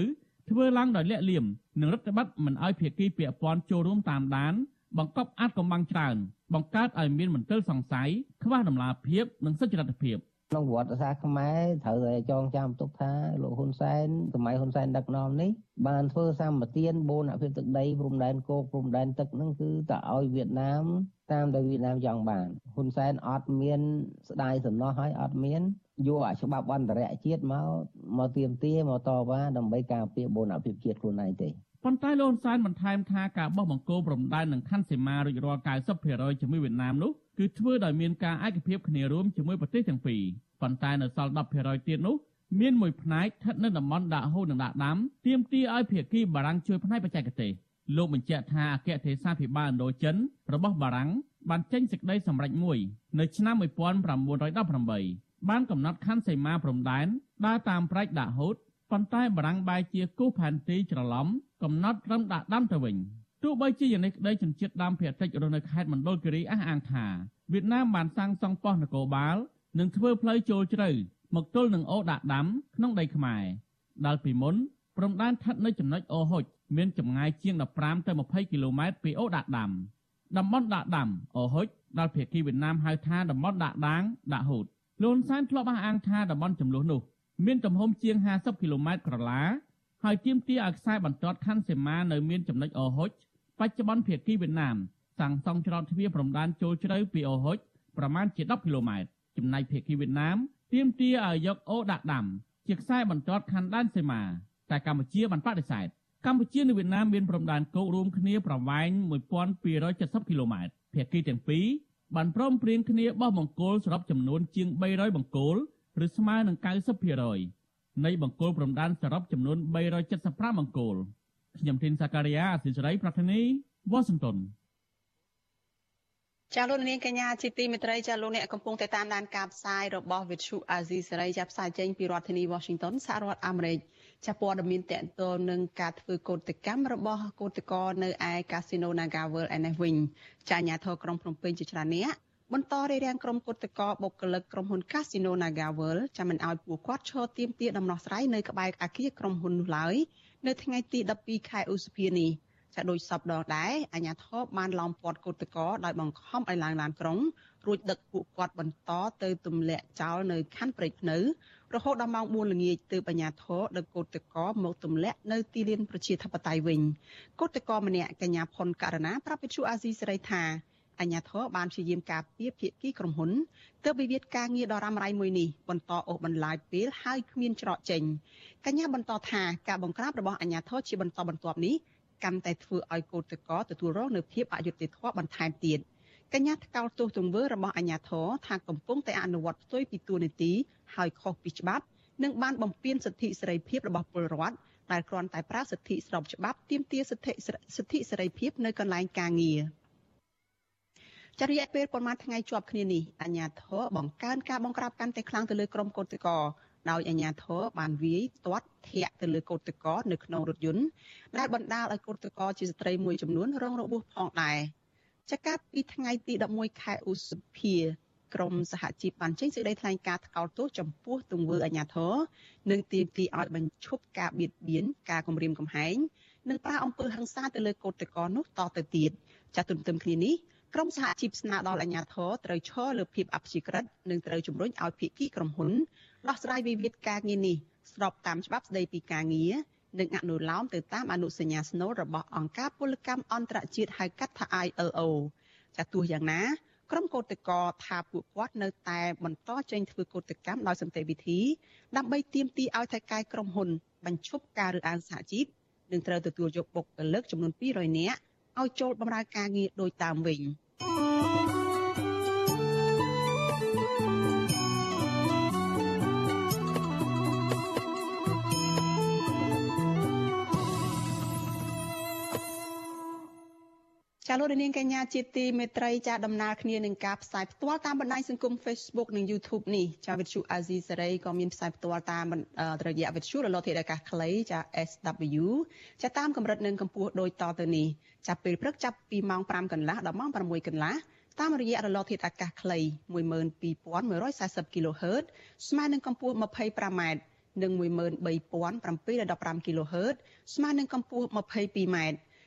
Speaker 16: ធ្វើឡើងដោយលាក់លៀមនិងរដ្ឋបတ်មិនអោយភាគីពាក់ព័ន្ធចូលរួមតាមដាន បង្កប់អាចកំបាំងច្រើនបង្កើតឲ្យមានមន្ទិលសង្ស័យខ្វះដំណាភាពនិងសុចរិតភាព
Speaker 18: ក្នុងប្រវត្តិសាស្ត្រខ្មែរត្រូវតែចងចាំទុកថាលោកហ៊ុនសែនសម័យហ៊ុនសែនដឹកនាំនេះបានធ្វើសម្បទានបូនអភិទឹកដីព្រំដែនគោកព្រំដែនទឹកហ្នឹងគឺទៅឲ្យវៀតណាមតាមដែលវៀតណាមចង់បានហ៊ុនសែនអត់មានស្ដាយសំណោះហើយអត់មានយកអាច្បាប់អន្តរជាតិមកមកទៀមទាមកតវ៉ាដើម្បីការពារបូនអភិជាតិខ្លួនឯងទេ
Speaker 16: ប៉ុន្តែលោកហ៊ុនសែនបន្ថែមថាការបោះបង្គោលព្រំដែននឹងខណ្ឌសីមារួចរាល់90%ជាមួយវៀតណាមនោះគឺធ្វើដោយមានការឯកភាពគ្នារួមជាមួយប្រទេសទាំងពីរប៉ុន្តែនៅសល់10%ទៀតនោះមានមួយផ្នែកស្ថិតនៅតំបន់ដាក់ហូតនិងដាក់ដាំទាមទារឲ្យភាគីបារាំងជួយផ្នែកបច្ចេកទេសលោកបញ្ជាក់ថាអគ្គទេសាភិបាលឥណ្ឌូចិនរបស់បារាំងបានចេញសេចក្តីសម្រេចមួយនៅឆ្នាំ1918បានកំណត់ខណ្ឌសីមាព្រំដែនដើរតាមប្រែកដាក់ហូត ប៉ុន្តែបារាំងបែរជាគូសផែនទីច្រឡំកំណត់ត្រឹមដាក់ដាំទៅវិញទោះបីជាយ៉ាងនេះក្តីជនជាតិដើមភាគតិចរស់នៅខេត្តមណ្ឌលគិរីអះអាងថាវៀតណាមបានសាងសង់ប៉ុស្តិ៍នគរបាលនិងធ្វើផ្លូវចូលជ្រៅមកទល់នឹងអូដាក់ដាំក្នុងដីខ្មែរដែលពីមុនព្រំដែនស្ថិតនៅចំណុចអូហុចមានចម្ងាយជាង15ទៅ20គីឡូម៉ែត្រពីអូដាក់ដាំតំបន់ដាក់ដាំអូហុចដែលភាគីវៀតណាមហៅថាតំបន់ដាក់ដាងដាក់ហូតលន់សានធ្លាប់អះអាងថាតំបន់ចំនួននោះ មានទំហំជាង50គីឡូម៉ែត្រក្រឡាហើយទាមទារឲ្យខ្សែបន្ទាត់ខណ្ឌសីមានៅមានចំណុចអូហុចបច្ចុប្បន្នភាគីវៀតណាមសាងសង់ច្រកទ្វារព្រំដែនចូលជ្រៅពីអូហុចប្រមាណជា10គីឡូម៉ែត្រចំណែកភាគីវៀតណាមទាមទារឲ្យយកអូដាក់ដាំជាខ្សែបន្ទាត់ខណ្ឌដែនសីមាតែកម្ពុជាបានបដិសេធកម្ពុជានិងវៀតណាមមានព្រំដែនគោករួមគ្នាប្រវែង1270គីឡូម៉ែត្រភាគីទាំងពីរបានព្រមព្រៀងគ្នាបោះបង្គោលសរុបចំនួនជាង300បង្គោល ឬស្មើនឹង90%នៃបង្គោលព្រំដែនសរុបចំនួន375បង្គោលខ្ញុំធីនសាការីយ៉ាអសិរ័យប្រធានីវ៉ាស៊ីនតោន
Speaker 1: ចាលោកនាងកញ្ញាជាទីមេត្រីចាលោកអ្នកកំពុងតែតាមដានការផ្សាយរបស់ Vithu Azizi សេរីចាផ្សាយចេញពីរដ្ឋធានី Washington សហរដ្ឋអាមេរិកចាព័ត៌មានតកតលនឹងការធ្វើកោតកម្មរបស់កោតករនៅឯកាស៊ីណូ Naga World ឯនេះវិញចាអាញាធរក្រុងភ្នំពេញជាច្រើនអ្នក បន្តរារាំងក្រុមកោតក្របុគ្គលិកក្រុមហ៊ុន Casino Naga World ចាំមិនឲ្យពួកគាត់ឈរទៀមទាដំណោះស្រាយនៅក្បែរអគារក្រុមហ៊ុននោះឡើយនៅថ្ងៃទី12ខែឧសភានេះចាដូចសពដងដែរអាញាធរបានឡោមព័ទ្ធកោតក្រដោយបង្ខំឲ្យឡើងឡានក្រុងរួចដឹកពួកគាត់បន្តទៅទម្លាក់ចោលនៅខណ្ឌព្រៃភ្នៅរហូតដល់ម៉ោង4ល្ងាចទើបអាញាធរដឹកកោតក្រមកទម្លាក់នៅទីលានប្រជាធិបតេយ្យវិញកោតក្រម្នាក់កញ្ញាផុនករណាប្រាប់វិទ្យុអាស៊ីសេរីថា អញ្ញាធរបានព្យាយាមការពារភាគីក្រុមហ៊ុនទើបវិវាទការងារដ៏រ៉ាំរ៉ៃមួយនេះបន្តអូសបន្លាយពេលហើយគ្មានច្រកចេញកញ្ញាបន្តថាការបង្ក្រាបរបស់អញ្ញាធរជាបន្តបន្ទាប់នេះកាន់តែធ្វើឲ្យកោតក្រទទួលរងនូវភាពអយុត្តិធម៌បន្ថែមទៀតកញ្ញាថ្កោលទោសទង្វើរបស់អាញាធរថាកំពុងតែអនុវត្តផ្ទុយពីទួលនីតិហើយខុសពីច្បាប់និងបានបំពានសិទ្ធិសេរីភាពរបស់ពលរដ្ឋដែលគ្រាន់តែប្រើសិទ្ធិស្របច្បាប់ទាមទារសិទ្ធិសិទ្ធិសេរីភាពនៅកន្លែងការងារ ចរិយាពេលប្រមាណថ្ងៃជាប់គ្នានេះអាញាធរបង្កើនការបង្ក្រាបកាន់តែខ្លាំងទៅលើក្រុមកោតក្រដោយអាជ្ញាធរបានវាយទាត់ធាក់ទៅលើកោតតកនៅក្នុងរថយន្តដែលបណ្ដាលឲ្យកោតតកជាស្ត្រីមួយចំនួនរងរបួសផងដែរចាកាពីថ្ងៃទី11ខែឧសភាក្រមសហជីពបានចេញសេចក្តីថ្លែងការណ៍ថ្កោលទោសចំពោះទង្វើអាញាធរនិងទាមទារឲ្យបញ្ឈប់ការបៀតបៀនការគំរាមកំហែងនិងប្រើអំពើហិង្សាទៅលើកោតតកនោះតទៅទៀតចាទន្ទឹមគ្នានេះ ក្រមសហជីពស្នើដល់អាជ្ញាធរត្រូវឈរលើភាពអព្យាក្រឹតនិងត្រូវជំរុញឲ្យភាគីក្រុមហ៊ុនដោះស្រាយវិវាទការងារនេះស្របតាមច្បាប់ស្តីពីការងារនិងអនុលោមទៅតាមអនុសញ្ញាស្នូលរបស់អង្គការពលកម្មអន្តរជាតិហៅកាត់ថា ILO ចាទោះយ៉ាងណាក្រុមកោតក្រថាពួកគាត់នៅតែបន្តចេញធ្វើកោតកម្មដោយសន្តិវិធី ដើម្បីទាមទារឲ្យថៃកែក្រុមហ៊ុនបញ្ឈប់ការរើសអើងសហជីពនិងត្រូវទទួលយកបុគ្គលិកចំនួន200នាក់ ឲ្យចូលបម្រើការងារដោយតាមវិញ។ លោកនាងកញ្ញាជាទីមេត្រីចាដំណើរគ្នានឹងការផ្សាយផ្ទាល់តាមបណ្ដាញសង្គម Facebook និង YouTube នេះចាវិទ្យុ Azizi Saray ក៏មានផ្សាយផ្ទាល់តាមរយៈវិទ្យុរលកធាតុអាកាសខ្លីចា SW ចាតាមកម្រិតនិងកម្ពស់ដូចតទៅនេះចាប់ពេលព្រឹកចាប់ពីម៉ោង5កន្លះដល់ម៉ោង6កន្លះតាមរយៈរលកធាតុអាកាសខ្លី12140 kHz ស្មើនឹងកម្ពស់ 25m និង13715 kHz ស្មើនឹងកម្ពស់ 22m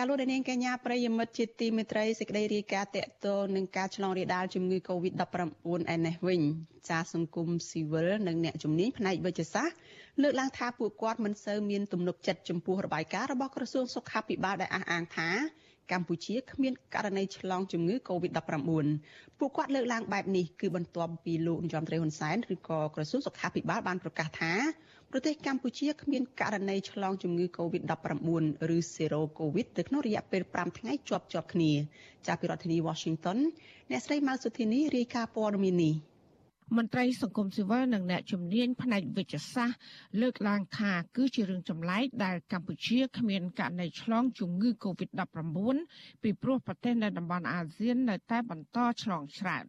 Speaker 1: ចាលោកនាងកញ្ញាប្រិយមិត្តជាទីមេត្រីសេចក្តីរាយការណ៍តកតងនឹងការឆ្លងរាលដាលជំងឺ Covid-19 ឯនេះវិញចាសង្គមស៊ីវិលនិងអ្នកជំនាញផ្នែកវិទ្យាសាស្ត្រ លើកឡើងថាពួកគាត់មិនសូវមានទំនុកចិត្តចំពោះរបាយការណ៍របស់ក្រសួងសុខាភិបាលដែលអះអាងថាកម្ពុជាគ្មានករណីឆ្លងជំងឺ Covid-19 ពួកគាត់លើកឡើងបែបនេះគឺបន្ទាប់ពីលោកនាយរដ្ឋមន្ត្រីហ៊ុនសែនឬក៏ក្រសួងសុខាភិបាលបានប្រកាសថាប្រទេសកម្ពុជាគ្មានករណីឆ្លងជំងឺ Covid-19 ឬ Zero Covid ទៅក្នុងរយៈពេល5ថ្ងៃជាប់ជាប់គ្នាចាប់ពីរដ្ឋធានី Washington អ្នកស្រីម៉ៅសុធានីរាយការណ៍ព័ត៌មាននេះ
Speaker 7: មន្ត្រីសង្គមស៊ីវិលនិងអ្នកជំនាញផ្នែកវិទ្យាសាស្ត្រលើកឡើងថាគឺជារឿងចម្លែកដែលកម្ពុជាគ្មានករណីឆ្លងជំងឺ Covid-19 ពីព្រោះប្រទេសនៅតំបន់អាស៊ាននៅតែបន្តឆ្លងច្រើន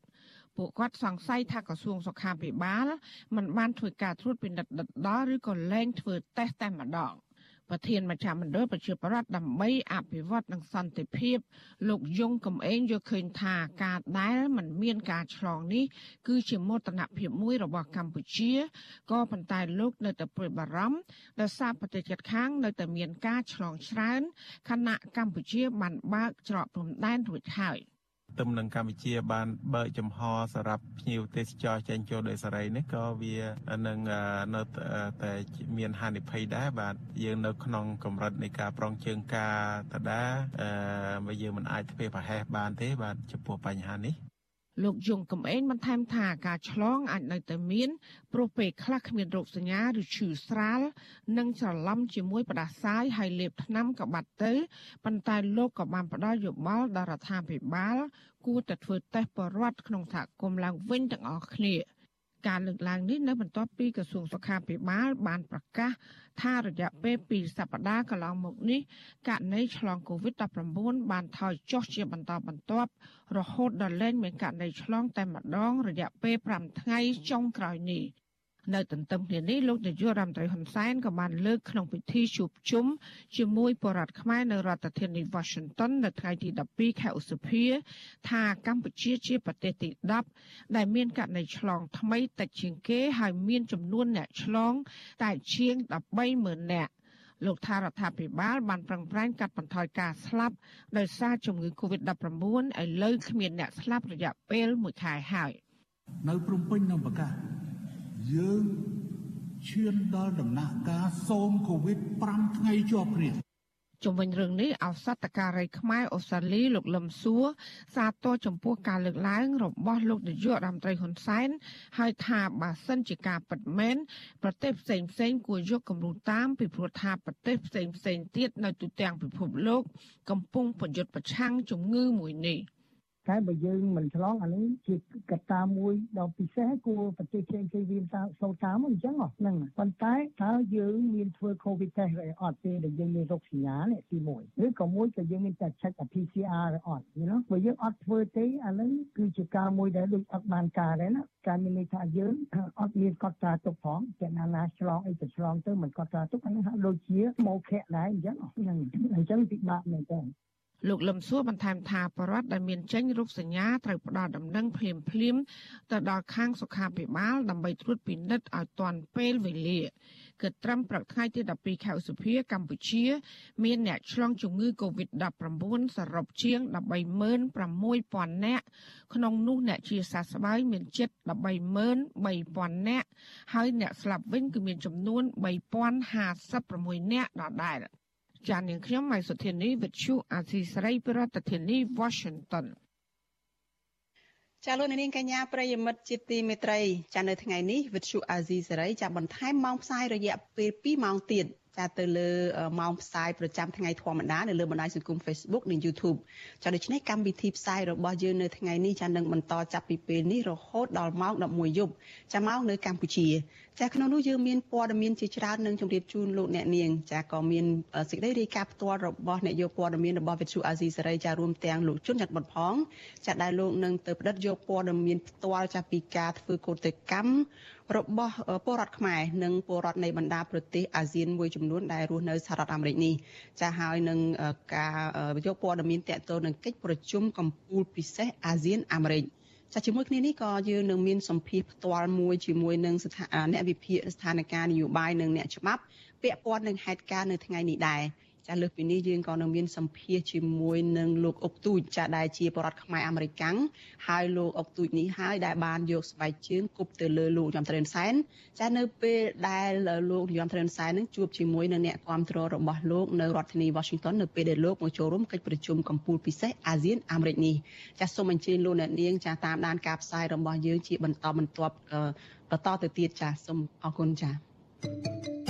Speaker 7: ពួកគាត់សង្ស័យថាក្រសួងសុខាភិបាលមិនបានធ្វើការត្រួតពិនិត្យដិតដល់ឬក៏លែងធ្វើតេស្តតែម្ដង ប្រធានមជ្ឈមណ្ឌលប្រជាប្រដ្ឋដើម្បីអភិវឌ្ឍនិងសន្តិភាព លោកយងកំឯងយល់ឃើញថាការដែលមិនមានការឆ្លងនេះគឺជាមោទនភាពមួយរបស់កម្ពុជាក៏ប៉ុន្តែលោកនៅតែព្រួយបារម្ភដោយសារប្រទេសជិតខាងនៅតែមានការឆ្លងច្រើនខណៈកម្ពុជាបានបើកច្រកព្រំដែនរួចហើយ។
Speaker 19: ទន្ទឹមនឹងកម្ពុជាបានបើកចំហសម្រាប់ភ្ញៀវទេសចរចេញចូលដោយសេរីនេះក៏វានឹងនៅតែមានហានិភ័យដែរបាទយើងនៅក្នុងកម្រិតនៃការប្រងជើងការតដាអឺយើងមិនអាចធ្វើប្រហែសបានទេបាទចំពោះបញ្ហានេះ
Speaker 7: លោកយងកំឯងបន្ថែមថាការឆ្លងអាចនៅតែមានព្រោះពេលខ្លះគ្មានរោគសញ្ញាឬឈឺស្រាល និងច្រឡំជាមួយផ្ដាសាយហើយលេបថ្នាំក៏បាត់ទៅប៉ុន្តែលោកក៏បានផ្ដល់យោបល់ដល់រដ្ឋាភិបាលគួរតែធ្វើតេស្តបរិវត្តក្នុងសហគមន៍ឡើងវិញទាំងអស់គ្នា។ ការលើកឡើងនេះនៅបន្ទាប់ពីក្រសួងសុខាភិបាល បានប្រកាស ថារយៈពេល2សប្តាហ៍កន្លងមកនេះករណីឆ្លង COVID-19 បានថយចុះជាបន្តបន្ទាប់រហូតដល់លែងមានករណីឆ្លងតែម្ដងរយៈពេល5ថ្ងៃចុងក្រោយនេះ។ នៅទន្ទឹមគ្នានេះលោកនាយករដ្ឋមន្ត្រីហ៊ុនសែនក៏បានលើកក្នុងពិធីជួបជុំជាមួយបរតខ្មែរនៅរដ្ឋធានី Washington នៅថ្ងៃទី12ខែឧសភា ថាកម្ពុជាជាប្រទេសទី10ដែលមានករណីឆ្លងថ្មីតិចជាងគេហើយមានចំនួនអ្នកឆ្លង តែជាង130,000នាក់លោកថារដ្ឋាភិបាលបានប្រឹងប្រែងកាត់បន្ថយការស្លាប់ដោយសារជំងឺ Covid-19 ឥឡូវគ្មានអ្នកស្លាប់រយៈពេល1ខែហើយ
Speaker 10: នៅព្រំពេញនឹងប្រកាស យើងឈានដល់ដំណាក់កាលសូមកូវីដ5ថ្ងៃជាប់គ្នា
Speaker 7: ជំវិញរឿងនេះអសតការីខ្មែរអូស្ត្រាលីលោកលឹមសួរសាទរចំពោះការលើកឡើងរបស់លោកនាយករដ្ឋមន្ត្រីហ៊ុនសែនហើយថាបើសិនជាការពិតមែនប្រទេសផ្សេងផ្សេងគួរយកគំរូតាមពីព្រោះថាប្រទេសផ្សេងផ្សេងទៀតនៅទូទាំងពិភពលោកកំពុងប្រយុទ្ធប្រឆាំងជំងឺមួយនេះ។
Speaker 20: តែបើយើងមិនឆ្លងអានេះជាកត្តាមួយដ៏ពិសេសគួរប្រទេសផ្សេងផ្សេងវាសូវតាមអញ្ចឹងហ្នឹងប៉ុន្តែតើយើងមានធ្វើ COVID test ឬអត់ទេដែលយើងមានរោគសញ្ញានេះទី1ឬក៏មួយក៏យើងមានតែ check PCR ឬអត់យល់បើយើងអត់ធ្វើទេអាហ្នឹងគឺជាការមួយដែលដូចអត់បានការដែរណាការមានន័យថាយើងអត់មានកត់ត្រាទុកផងចេះណាណាឆ្លងអីទៅឆ្លងទៅមិនកត់ត្រាទុកអានេះហាក់ដូចជាមកខៈដែរអញ្ចឹងអញ្ចឹងពិបាកមែនតើ
Speaker 7: លោកលឹមសួរបន្ថែមថាបរដ្ឋដែលមានចេញរូបសញ្ញាត្រូវផ្ដល់ដំណឹងភ្លាមភ្លាមទៅដល់ខាងសុខាភិបាលដើម្បីត្រួតពិនិត្យឲ្យទាន់ពេលវេលាគឺត្រឹមព្រឹកថ្ងៃទី12ខែឧសភាកម្ពុជា មានអ្នកឆ្លងជំងឺ Covid-19 សរុបជាង136,000នាក់ក្នុងនោះអ្នកជាសះស្បើយមានជិត133,000នាក់ហើយអ្នកស្លាប់វិញគឺមានចំនួន3056នាក់ដដែល។ ចាននាងខ្ញុំម៉ៃសុធានីវិទ្យុអាស៊ីសេរីប្រធានាធិបតី Washington
Speaker 1: ចាលោកនាងកញ្ញាប្រិយមិត្តជាទីមេត្រីចានៅថ្ងៃនេះវិទ្យុអាស៊ីសេរីចាបន្ថែមម៉ោងផ្សាយរយៈពេល2ម៉ោងទៀតចាទៅលើម៉ោងផ្សាយប្រចាំថ្ងៃធម្មតានៅលើបណ្ដាញសង្គម Facebook និង YouTube ចាដូច្នេះកម្មវិធីផ្សាយរបស់យើងនៅថ្ងៃនេះចានឹងបន្តចាប់ពីពេលនេះរហូតដល់ម៉ោង11យប់ចាម៉ោងនៅកម្ពុជា ចាក្នុងនោះយើងមានព័ត៌មានជាច្រើននឹងជម្រាបជូនលោកអ្នកនាងចាក៏មានសេចក្តីរាយការណ៍ផ្ទាល់របស់អ្នកយកព័ត៌មានរបស់វិទ្យុអាស៊ីសេរីចារួមទាំងលោកជុនច័ន្ទបុតផងចាដែលលោកនឹងទៅផ្តិតយកព័ត៌មានផ្ទាល់ចាពីការធ្វើកោតកម្មរបស់ពលរដ្ឋខ្មែរនិងពលរដ្ឋនៃបណ្ដាប្រទេសអាស៊ានមួយចំនួនដែលរស់នៅសហរដ្ឋអាមេរិកនេះចាហើយនឹងការយកព័ត៌មានតកតទៅនឹងកិច្ចប្រជុំកំពូលពិសេសអាស៊ានអាមេរិក ចាជាមួយគ្នានេះក៏យើងនឹងមានសម្ភារផ្ទាល់មួយជាមួយនឹងស្ថាអ្នកវិភាគស្ថានភាពនយោបាយនិងអ្នកច្បាប់ពាក់ព័ន្ធនឹងហេតុការណ៍នៅថ្ងៃនេះដែរ ចាលើសពីនេះយើងក៏នឹងមានសម្ភារជាមួយនឹងលោកអុកទូចចាដែលជាបរដ្ឋខ្មែរអាមេរិកាំងហើយលោកអុកទូចនេះហើយដែលបានយកស្បែកជើងគប់ទៅលើលោកញោមត្រេនសែនចានៅពេលដែលលោកញោមត្រេនសែននឹងជួបជាមួយនឹងអ្នកគាំទ្ររបស់លោកនៅរដ្ឋធានី Washington នៅពេលដែលលោកមកចូលរួមកិច្ចប្រជុំកម្ពុជាពិសេសអាស៊ានអាមេរិកនេះចាសូមអញ្ជើញលោកអ្នកនាងចាតាមដានការផ្សាយរបស់យើងជាបន្តបន្ទាប់បន្តទៅទៀតចាសូមអរគុណចា thank you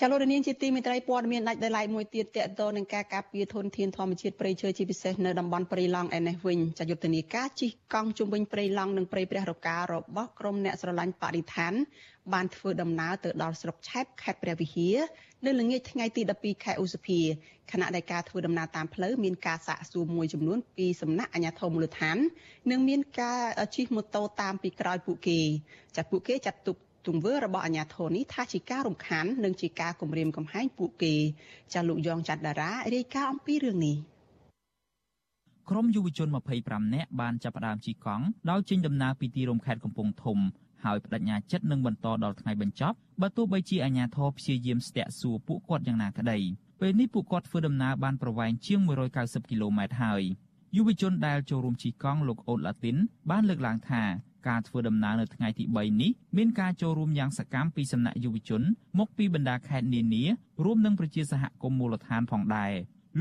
Speaker 1: ចាលោករនាងជាទីមេត្រីព័ត៌មានដាច់ដោយឡែកមួយទៀតតកតនឹងការការពារធនធានធម្មជាតិព្រៃឈើជាពិសេសនៅតំបន់ព្រៃឡង់ឯនេះវិញចាយុទ្ធនាការជិះកង់ជុំវិញព្រៃឡង់និងព្រៃព្រះរការបស់ក្រុមអ្នកស្រឡាញ់បរិស្ថានបានធ្វើដំណើរទៅដល់ស្រុកឆែបខេត្តព្រះវិហារនៅល្ងាចថ្ងៃទី12ខែឧសភាខណៈដែលការធ្វើដំណើរតាមផ្លូវមានការសាកសួរមួយចំនួនពីសំណាក់អាជ្ញាធរមូលដ្ឋាន និងមានការជិះម៉ូតូតាមពីក្រោយពួកគេចាពួកគេចាត់ទុក ទង្វើរបស់អាជ្ញាធរនេះថាជាការរំខាននិងជាការគំរាមកំហែងពួកគេចាលោកយ៉ងច័ន្ទតារារាយការណ៍អំពីរឿងនេះ
Speaker 21: ក្រុមយុវជន25នាក់បានចាប់ផ្ដើមជិះកង់ដោយចេញដំណើរពីទីរួមខេត្តកំពង់ធំហើយបដិញ្ញាចិត្តនឹងបន្តដល់ថ្ងៃបញ្ចប់បើទោះបីជាអាជ្ញាធរព្យាយាមស្ទាក់សួរពួកគាត់យ៉ាងណាក្តីពេលនេះពួកគាត់ធ្វើដំណើរបានប្រវែងជាង190គីឡូម៉ែត្រហើយយុវជនដែលចូលរួមជិះកង់លោកអូនឡាទីនបានលើកឡើងថា ការធ្វើដំណើរនៅថ្ងៃទី3នេះមានការចូលរួមយ៉ាងសកម្មពីសំណាក់យុវជន មកពីបណ្ដាខេត្តនានារួមនឹងប្រជាសហគមន៍មូលដ្ឋានផងដែរ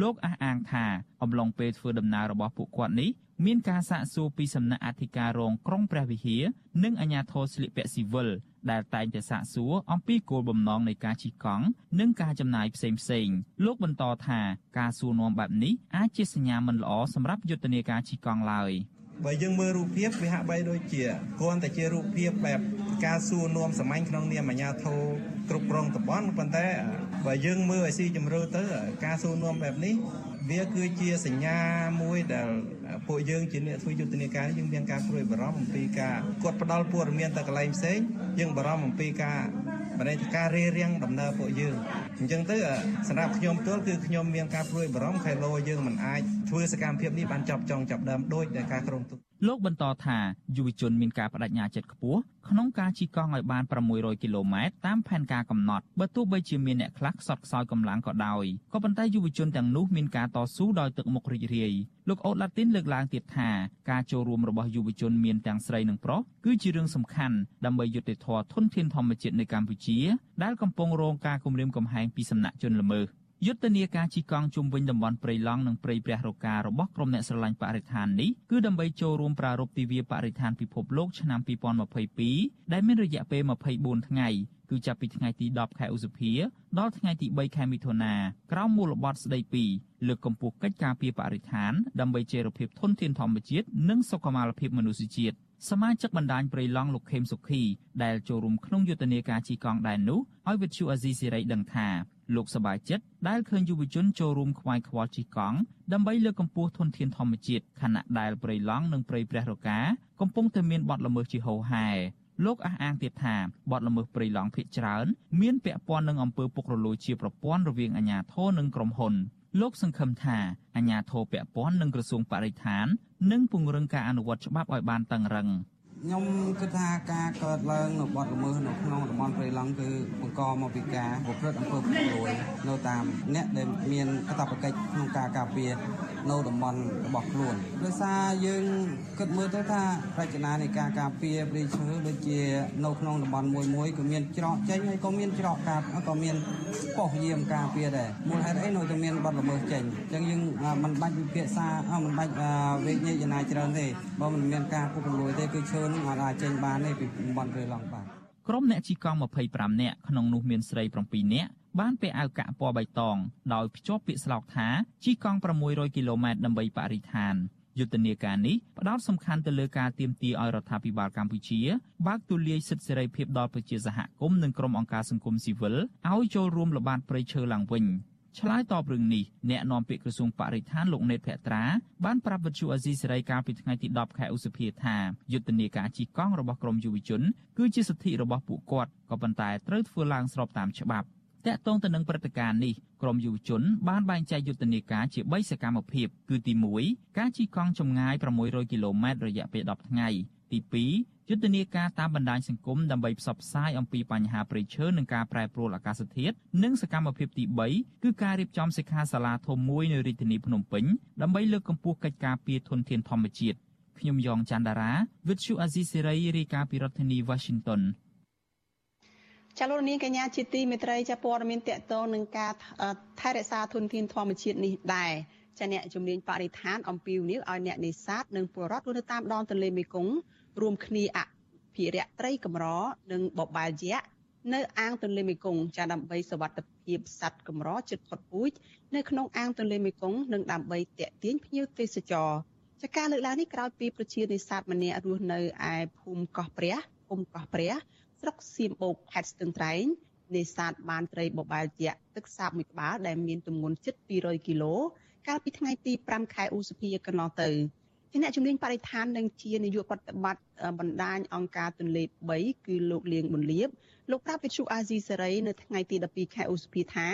Speaker 21: លោកអះអាងថាអំឡុងពេលធ្វើដំណើររបស់ពួកគាត់នេះមានការសាកសួរពីសំណាក់អធិការរងក្រុងព្រះវិហារនិងអាជ្ញាធរស្លៀកពាក់ស៊ីវិលដែលតែងតែសាកសួរអំពីគោលបំណងនៃការជិះកង់និងការចំណាយផ្សេងផ្សេងលោកបន្តថាការសួរនាំបែបនេះអាចជាសញ្ញាមិនល្អសម្រាប់យុទ្ធនាការជិះកង់ឡើយ។
Speaker 22: បើយើងមើលរូបភាពវាហាក់បីដូចជាគ្រាន់តែជារូបភាពបែបការសួរនាំសាមញ្ញក្នុងនាមអាជ្ញាធរគ្រប់គ្រងតំបន់ប៉ុន្តែបើយើងមើលឲ្យស៊ីជម្រៅទៅ ការសួរនាំបែបនេះវាគឺជាសញ្ញាមួយដែលពួកយើងជាអ្នកធ្វើយុទ្ធនាការយើងមានការព្រួយបារម្ភអំពីការគាត់ផ្ដាល់ព័ត៌មានទៅកន្លែងផ្សេងយើងបារម្ភអំពីការ បរិយាកាសរារាំងដំណើរពួកយើងអញ្ចឹងទៅសម្រាប់ខ្ញុំផ្ទាល់គឺខ្ញុំមានការព្រួយបារម្ភខែលោយើងមិនអាចធ្វើសកម្មភាពនេះបានចប់ចង់ចាប់ដើមដោយដែលការក្រុងទុក
Speaker 21: លោកបន្តថាយុវជនមានការបដិញ្ញាចិត្តខ្ពស់ក្នុងការជិះកង់ឲ្យបាន600គីឡូម៉ែត្រតាមផែនការកំណត់បើទោះបីជាមានអ្នកខ្លះខ្សត់ខ្សោយកម្លាំងក៏ដោយក៏ប៉ុន្តែយុវជនទាំងនោះមានការតស៊ូដោយទឹកមុខរីករាយលោកអូតឡាទីនលើកឡើងទៀតថាការចូលរួមរបស់យុវជនមានទាំងស្រីនិងប្រុសគឺជារឿងសំខាន់ដើម្បីយុត្តិធម៌ធនធានធម្មជាតិនៅកម្ពុជា ដែលកំពុងរងការគំរាមកំហែងពីសំណាក់ជនល្មើស យុទ្ធនាការជិះកង់ជុំវិញតំបន់ព្រៃឡង់និងព្រៃព្រះរការបស់ក្រុមអ្នកស្រឡាញ់បរិស្ថាននេះគឺដើម្បីចូលរួមប្រារព្ធទិវាបរិស្ថានពិភពលោកឆ្នាំ2022ដែលមានរយៈពេល24ថ្ងៃគឺចាប់ពីថ្ងៃទី10ខែឧសភាដល់ថ្ងៃទី3ខែមិថុនាក្រោមមូលបត្រស្ដីពីលើកកម្ពស់កិច្ចការពារបរិស្ថានដើម្បីចីរភាពធនធានធម្មជាតិនិងសុខុមាលភាពមនុស្សជាតិ សមាជិកបណ្ដាញព្រៃឡង់លោកខេមសុខីដែលចូលរួមក្នុងយុទ្ធនាការជិះកង់ដែរនោះឲ្យវិទ្យុអាស៊ីសេរីដឹងថាលោកសប្បាយចិត្តដែលឃើញយុវជនចូលរួមខ្វាយខ្វល់ជិះកង់ដើម្បីលើកកម្ពស់ធនធានធម្មជាតិខណៈដែលព្រៃឡង់និងព្រៃព្រះរកាកំពុងតែមានបទល្មើសជាហូរហែលោកអះអាងទៀតថាបទល្មើសព្រៃឡង់ភ ieck ច្រើន មានពាក់ព័ន្ធនឹងអំពើពុករលួយជាប្រព័ន្ធរវាងអាជ្ញាធរនិងក្រុមហ៊ុន លោកសង្ឃឹមថាអាជ្ញាធរពាក់ព័ន្ធនឹងក្រសួងបរិស្ថាននឹងពង្រឹងការអនុវត្តច្បាប់ឲ្យបានតឹងរឹង
Speaker 23: ខ្ញុំគិតថាការកើតឡើងនៅបទល្មើសនៅក្នុងតំបន់ព្រៃឡង់គឺបង្កមកពីការប្រព្រឹត្តអំពើពុករលួយនៅតាមអ្នកដែលមានកាតព្វកិច្ចក្នុងការការពារនៅតំបន់របស់ខ្លួនដោយសារយើងគិតមើលទៅថារចនានៃការការពារព្រៃឈើដូចជានៅក្នុងតំបន់មួយមួយក៏មានច្រកចេញហើយក៏មានច្រកកាប់ក៏មានប៉ុស្តិ៍យាមការពារដែរមូលហេតុអីនៅតែមានបទល្មើសចេញអញ្ចឹងយើងមិនបាច់វិភាសាមិនបាច់វេកញែកចំណាយច្រើនទេបើមិនមានការពុករលួយទេគឺឈើនឹងអាចចេញបានទេពីតំបន់ព្រៃឡង់បាទ
Speaker 21: ក្រុមអ្នកជីកង់25នាក់ក្នុងនោះមានស្រី7នាក់បានពាក់អាវកាក់ពណ៌បៃតងដោយភ្ជាប់ពាក្យស្លោកថាជីកង់600គីឡូម៉ែត្រដើម្បីបរិស្ថានយុទ្ធនាការនេះផ្ដោតសំខាន់ទៅលើការទាមទារឲ្យរដ្ឋាភិបាលកម្ពុជាបើកទូលាយសិទ្ធិសេរីភាពដល់ប្រជាសហគមន៍និងក្រុមអង្គការសង្គមស៊ីវិលឲ្យចូលរួមល្បាតព្រៃឈើឡើងវិញ ឆ្លើយតបរឿងនេះអ្នកនាំពាក្យក្រសួងបរិស្ថានលោកណេតភក្ត្រាបានប្រាប់វិទ្យុអាស៊ីសេរីកាលពីថ្ងៃទី10ខែឧសភាថាយុទ្ធនាការជិះកង់របស់ក្រមយុវជនគឺជាសិទ្ធិរបស់ពួកគាត់ក៏ប៉ុន្តែត្រូវធ្វើឡើងស្របតាមច្បាប់តាក់ទងទៅនឹងព្រឹត្តិការណ៍នេះក្រមយុវជនបានបែងចែកយុទ្ធនាការជា3សកម្មភាពគឺទី1ការជិះកង់ចម្ងាយ600គីឡូម៉ែត្ររយៈពេល10ថ្ងៃទី2 យុទ្ធនាការតាមបណ្ដាញសង្គមដើម្បីផ្សព្វផ្សាយអំពីបញ្ហាព្រៃឈើនិងការប្រែប្រួលអាកាសធាតុនិងសកម្មភាពទី3គឺការរៀបចំសិក្ខាសាលាធំមួយនៅរាជធានីភ្នំពេញដើម្បីលើកកម្ពស់កិច្ចការពារធនធានធម្មជាតិខ្ញុំយ៉ងច័ន្ទដារាវិទ្យុអាស៊ីសេរីរាយការណ៍ពីរដ្ឋធានី Washington
Speaker 1: ចាលោកនាងកញ្ញាជាទីមេត្រីចាព័ត៌មានតកតងនឹងការថែរក្សាធនធានធម្មជាតិនេះដែរចាអ្នកជំនាញបរិស្ថានអំពីវនីវឲ្យអ្នកនេសាទនិងពលរដ្ឋនៅតាមដងទន្លេមេគង្គ រួមគ្នាអភិរក្សត្រីកម្រនិងបបាលយក្សនៅអាងទន្លេមេគង្គចាដើម្បីសវត្ថភាពសត្វកម្រជិតផុតពូជនៅក្នុងអាងទន្លេមេគង្គនិងដើម្បីតេទៀងភ្ញៀវទេសចរចាការលើកឡើងនេះក្រោយពីប្រជានេសាទម្នាក់រស់នៅឯភូមិកោះព្រះភូមិកោះព្រះស្រុកសៀមបូកខេត្តស្ទឹងត្រែងនេសាទបានត្រីបបាលយក្សទឹកសាបមួយក្បាលដែលមានទម្ងន់ជិត200គីឡូកាលពីថ្ងៃទី5ខែឧសភាកន្លងទៅ ជាអ្នកជំនាញបរិស្ថាននិងជានាយកប្រតិបត្តិបណ្ដាញអង្គការទន្លេ3គឺលោកលៀងប៊ុនលៀបលោកប្រាប់វិទ្យុអាស៊ីសេរីនៅថ្ងៃទី12ខែឧសភាថា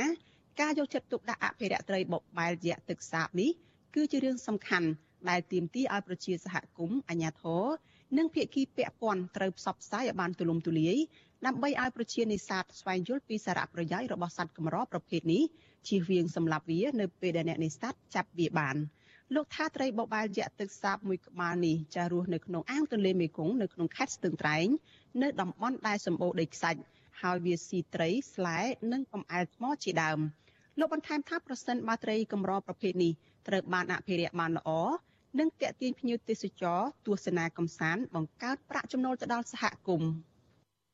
Speaker 1: ការយកចិត្តទុកដាក់អភិរក្សត្រីបបែលយក្សទឹកសាបនេះគឺជារឿងសំខាន់ដែលទាមទារឲ្យប្រជាសហគមន៍អាជ្ញាធរនិងភាគីពាក់ព័ន្ធត្រូវផ្សព្វផ្សាយឲ្យបានទូលំទូលាយដើម្បីឲ្យប្រជានេសាទស្វែងយល់ពីសារៈប្រយោជន៍របស់សត្វកម្រប្រភេទនេះជៀសវាងសម្លាប់វានៅពេលដែលអ្នកនេសាទចាប់វាបាន លោកថាត្រីបបាលយក្សទឹកសាបមួយក្បាលនេះចារស់នៅក្នុងអាងទន្លេមេគង្គនៅក្នុងខេត្តស្ទឹងត្រែងនៅតំបន់ដែលសម្បូរដីខ្សាច់ហើយវាស៊ីត្រីស្លែនិងកំអែលថ្មជាដើមលោកបន្ថែមថាប្រសិនបើត្រីកម្រប្រភេទនេះត្រូវបានអភិរក្សបានល្អនិងតេទៀងភ្ញៀវទេសចរទស្សនាកំសាន្តបង្កើតប្រាក់ចំណូលទៅដល់សហគមន៍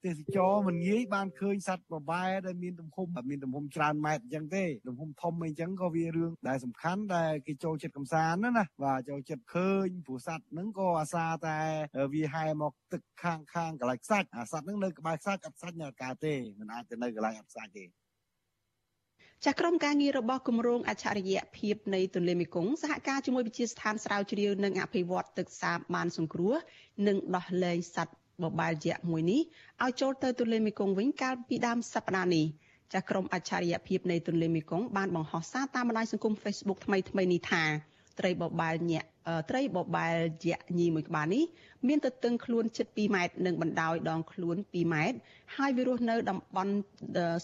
Speaker 24: ទេសចរមិនងាយបានឃើញសត្វប្របែដែលមានទំហំមានទំហំច្រើនម៉ែត្រអញ្ចឹងទេទំហំធំអីចឹងក៏វារឿងដែលសំខាន់ដែលគេចូលចិត្តកំសាន្តណាណាបាទចូលចិត្តឃើញព្រោះសត្វហ្នឹងក៏អាសាតែវាហែមកទឹកខាងខាងកន្លែងខ្សាច់អាសត្វហ្នឹងនៅក្បែរខ្សាច់អត់ខ្សាច់នៅកើតទេមិនអាចទៅនៅកន្លែងអត់ខ្សាច់ទេ
Speaker 1: ចាក្រុមការងាររបស់គម្រោងអច្ឆរិយភាពនៃទន្លេមេគង្គសហការជាមួយវិទ្យាស្ថានស្រាវជ្រាវនិងអភិវឌ្ឍទឹកសាបបានសង្គ្រោះនិងដោះលែងសត្វ បបាលយក្សមួយនេះឲ្យចូលទៅទន្លេមេគង្គវិញកាលពីដើមសប្តាហ៍នេះចាក្រុមអច្ឆរិយភាពនៃទន្លេមេគង្គបានបង្ហោះសារតាមបណ្ដាញសង្គម Facebook ថ្មីថ្មីនេះថាត្រីបបាលញាក់ត្រីបបាលយក្សញីមួយក្បាលនេះមានទទឹងខ្លួនជិត2ម៉ែត្រនិងបណ្ដោយដងខ្លួន2ម៉ែត្រហើយវារស់នៅតំបន់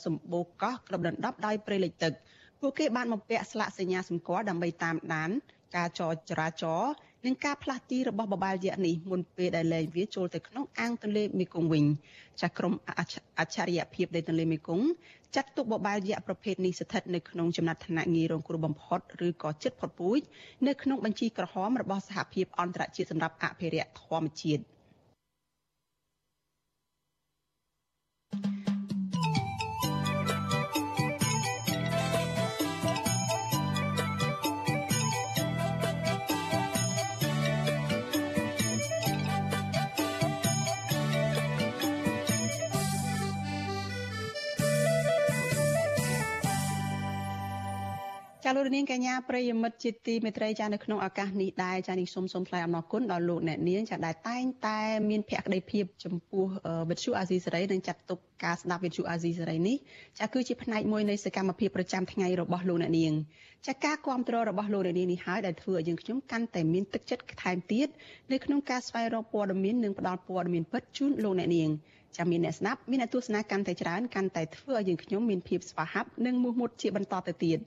Speaker 1: សម្បូរកោះក្របដណ្ដប់ដោយព្រៃលិចទឹកពួកគេបានបំពាក់ស្លាកសញ្ញាសម្គាល់ដើម្បីតាមដានការចរចរាចរណ៍ និងការផ្លាស់ទីរបស់បបាលយក្សនេះមុនពេលដែលលែងវាចូលទៅក្នុងអាងទន្លេមេគង្គវិញចាក្រមអច្ឆរិយភាពនៃទន្លេមេគង្គចាត់ទុកបបាលយក្សប្រភេទនេះស្ថិតនៅក្នុងចំណាត់ថ្នាក់ងាយរងគ្រោះបំផុតឬក៏ជិតផុតពូជនៅក្នុងបញ្ជីក្រហមរបស់សហភាពអន្តរជាតិសម្រាប់អភិរក្សធម្មជាតិ ចាលោកនាងកញ្ញាប្រិយមិត្តជាទីមេត្រីចានៅក្នុងឱកាសនេះដែរចានេះសូមសូមថ្លែងអំណរគុណដល់លោកអ្នកនាងចាដែលតែងតែមានភក្ដីភាពចំពោះវិទ្យុអាស៊ីសេរីនិងចាត់ទុកការស្ដាប់វិទ្យុអាស៊ីសេរីនេះចាគឺជាផ្នែកមួយនៃសកម្មភាពប្រចាំថ្ងៃរបស់លោកអ្នកនាងចាការគ្រប់គ្រងរបស់លោកអ្នកនាងនេះហើយដែលធ្វើឲ្យយើងខ្ញុំកាន់តែមានទឹកចិត្តថែមទៀតនៅក្នុងការស្វែងរកព័ត៌មាននិងផ្តល់ព័ត៌មានពិតជូនលោកអ្នកនាងចាំមានអ្នកស្ដាប់មានអ្នកទស្សនាកាន់តែច្រើនកាន់តែធ្វើឲ្យយើងខ្ញុំមានភាពស្វាហាប់និងមោះមុតជាបន្តទៅទៀត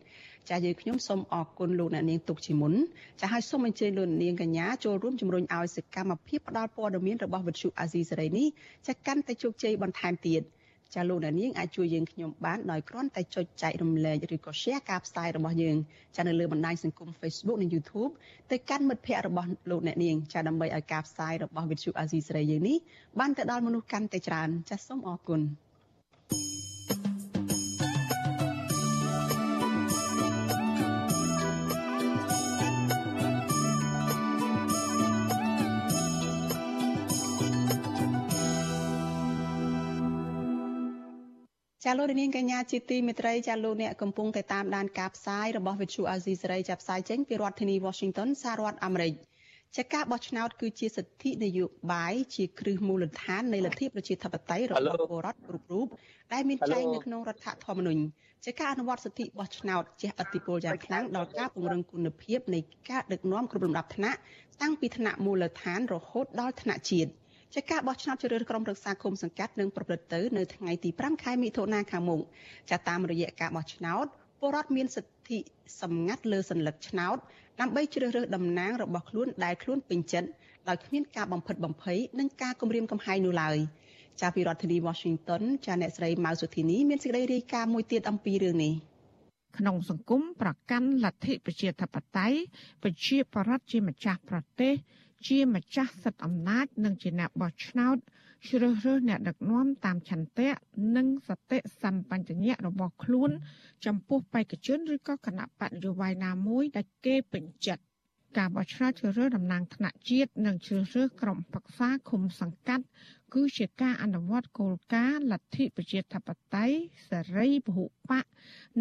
Speaker 1: ចាយើងខ្ញុំសូមអរគុណលោកអ្នកនាងទុកជាមុនចាហើយសូមអញ្ជើញលោកអ្នកនាងកញ្ញាចូលរួមជំរុញឲ្យសកម្មភាពផ្តល់ព័ត៌មានរបស់វិទ្យុអាស៊ីសេរីនេះចាកាន់តែជោគជ័យបន្ថែមទៀតចាលោកអ្នកនាងអាចជួយយើងខ្ញុំបានដោយគ្រាន់តែចុចចែករំលែកឬក៏ share ការផ្សាយរបស់យើងចានៅលើបណ្ដាញសង្គម Facebook និង YouTube ទៅកាន់មិត្តភ័ក្តិរបស់លោកអ្នកនាងចាដើម្បីឲ្យការផ្សាយរបស់ Vithu Azizi សេរីយើងនេះបានទៅដល់មនុស្សកាន់តែច្រើនចាសូមអរគុណ ចាលោកនាងកញ្ញាជាទីមេត្រីចាលោកអ្នកកំពុងតែតាមដានការផ្សាយរបស់វិទ្យុអាស៊ីសេរីចាប់ផ្សាយចេញពីរដ្ឋធានី Washington សហរដ្ឋអាមេរិកចាការបោះឆ្នោតគឺជាសិទ្ធិនយោបាយជាគ្រឹះមូលដ្ឋាននៃលទ្ធិប្រជាធិបតេយ្យរបស់ពលរដ្ឋគ្រប់រូបដែលមានចែងនៅក្នុងរដ្ឋធម្មនុញ្ញចាការអនុវត្តសិទ្ធិបោះឆ្នោតជះឥទ្ធិពលយ៉ាងខ្លាំងដល់ការពង្រឹងគុណភាពនៃការដឹកនាំគ្រប់លំដាប់ថ្នាក់តាំងពីថ្នាក់មូលដ្ឋានរហូតដល់ថ្នាក់ជាតិ។ ជាការបោះឆ្នោតជ្រើសរើសក្រុមប្រឹក្សាគុំសង្កាត់នឹងប្រព្រឹត្តទៅនៅថ្ងៃទី5ខែមិថុនាខាងមុខចាតាមរយៈការបោះឆ្នោតពលរដ្ឋមានសិទ្ធិសម្ងាត់លើសัญลักษณ์ឆ្នោតដើម្បីជ្រើសរើសតំណាងរបស់ខ្លួនដែលខ្លួនពេញចិត្តដោយគ្មានការបំផិតបំភ័យនិងការគំរាមកំហែងនោះឡើយចាពីរដ្ឋធានី Washington ចាអ្នកស្រីម៉ៅសុធីនីមានសេចក្តីរាយការណ៍មួយទៀតអំពីរឿងនេះ
Speaker 7: ក្នុងសង្គមប្រកាន់លទ្ធិប្រជាធិបតេយ្យប្រជាប្រដ្ឋជាម្ចាស់ប្រទេស ជាម្ចាស់សិទ្ធិអំណាចនិងជាអ្នកបោះឆ្នោតជ្រើសរើសអ្នកដឹកនាំតាមឆន្ទៈនិងសតិសម្បញ្ញៈរបស់ខ្លួន ចំពោះបេក្ខជនឬក៏គណៈបកនយោបាយណាមួយដែលគេពេញចិត្តការបោះឆ្នោតជ្រើសរើសតំណាងថ្នាក់ជាតិនិងជ្រើសរើសក្រុមប្រឹក្សាឃុំសង្កាត់ គឺជាការអនុវត្តគោលការណ៍លទ្ធិប្រជាធិបតេយ្យសេរីពហុបក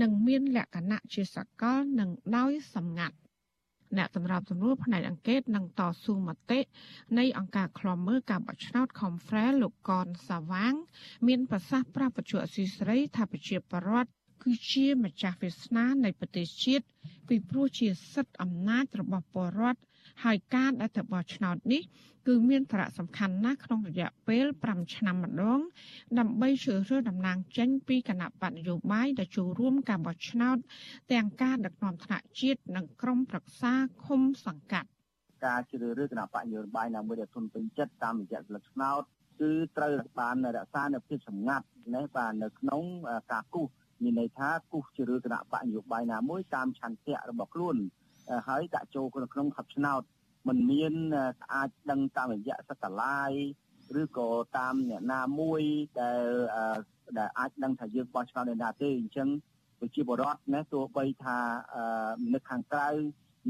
Speaker 7: និងមានលក្ខណៈជាសកលនិងដោយសម្ងាត់ អ្នកសម្របសម្រួលផ្នែកអង្កេតនិងតស៊ូមតិនៃអង្គការឃ្លាំមើលការបោះឆ្នោត Confrel លោកកនសាវាង មានប្រសាសន៍ប្រាប់បច្ចុប្បន្នអសីស្រីថាប្រជាពលរដ្ឋគឺជាម្ចាស់វាសនានៃប្រទេសជាតិពីព្រោះជាសិទ្ធិអំណាចរបស់ពលរដ្ឋ ហើយការដែលទៅបោះឆ្នោតនេះគឺមានសារៈសំខាន់ណាស់ក្នុងរយៈពេល5ឆ្នាំម្ដង ដើម្បីជ្រើសរើសតំណាងចេញពីគណៈបកនយោបាយដែលចូលរួមការបោះឆ្នោត ទាំងការដឹកនាំថ្នាក់ជាតិនិងក្រុមប្រឹក្សាឃុំសង្កាត់
Speaker 25: ការជ្រើសរើសគណៈបកនយោបាយណាមួយដែលទុនពេញចិត្តតាមរយៈស្លឹកឆ្នោតគឺត្រូវបានរក្សានៅភាពសម្ងាត់នេះបាទនៅក្នុងការគូសមានន័យថាគូសជ្រើសគណៈបកនយោបាយណាមួយតាមឆន្ទៈរបស់ខ្លួន ហើយដាក់ចូលក្នុងខັບឆ្នោតมันមានអាចដឹងតាមរយៈសកលាយឬក៏តាមអ្នកណាមួយដែលដែលអាចដឹងថាយើងបោះឆ្នោតនៅណាទេអញ្ចឹងប្រជាពលរដ្ឋណាទោះបីថានៅខាងក្រៅ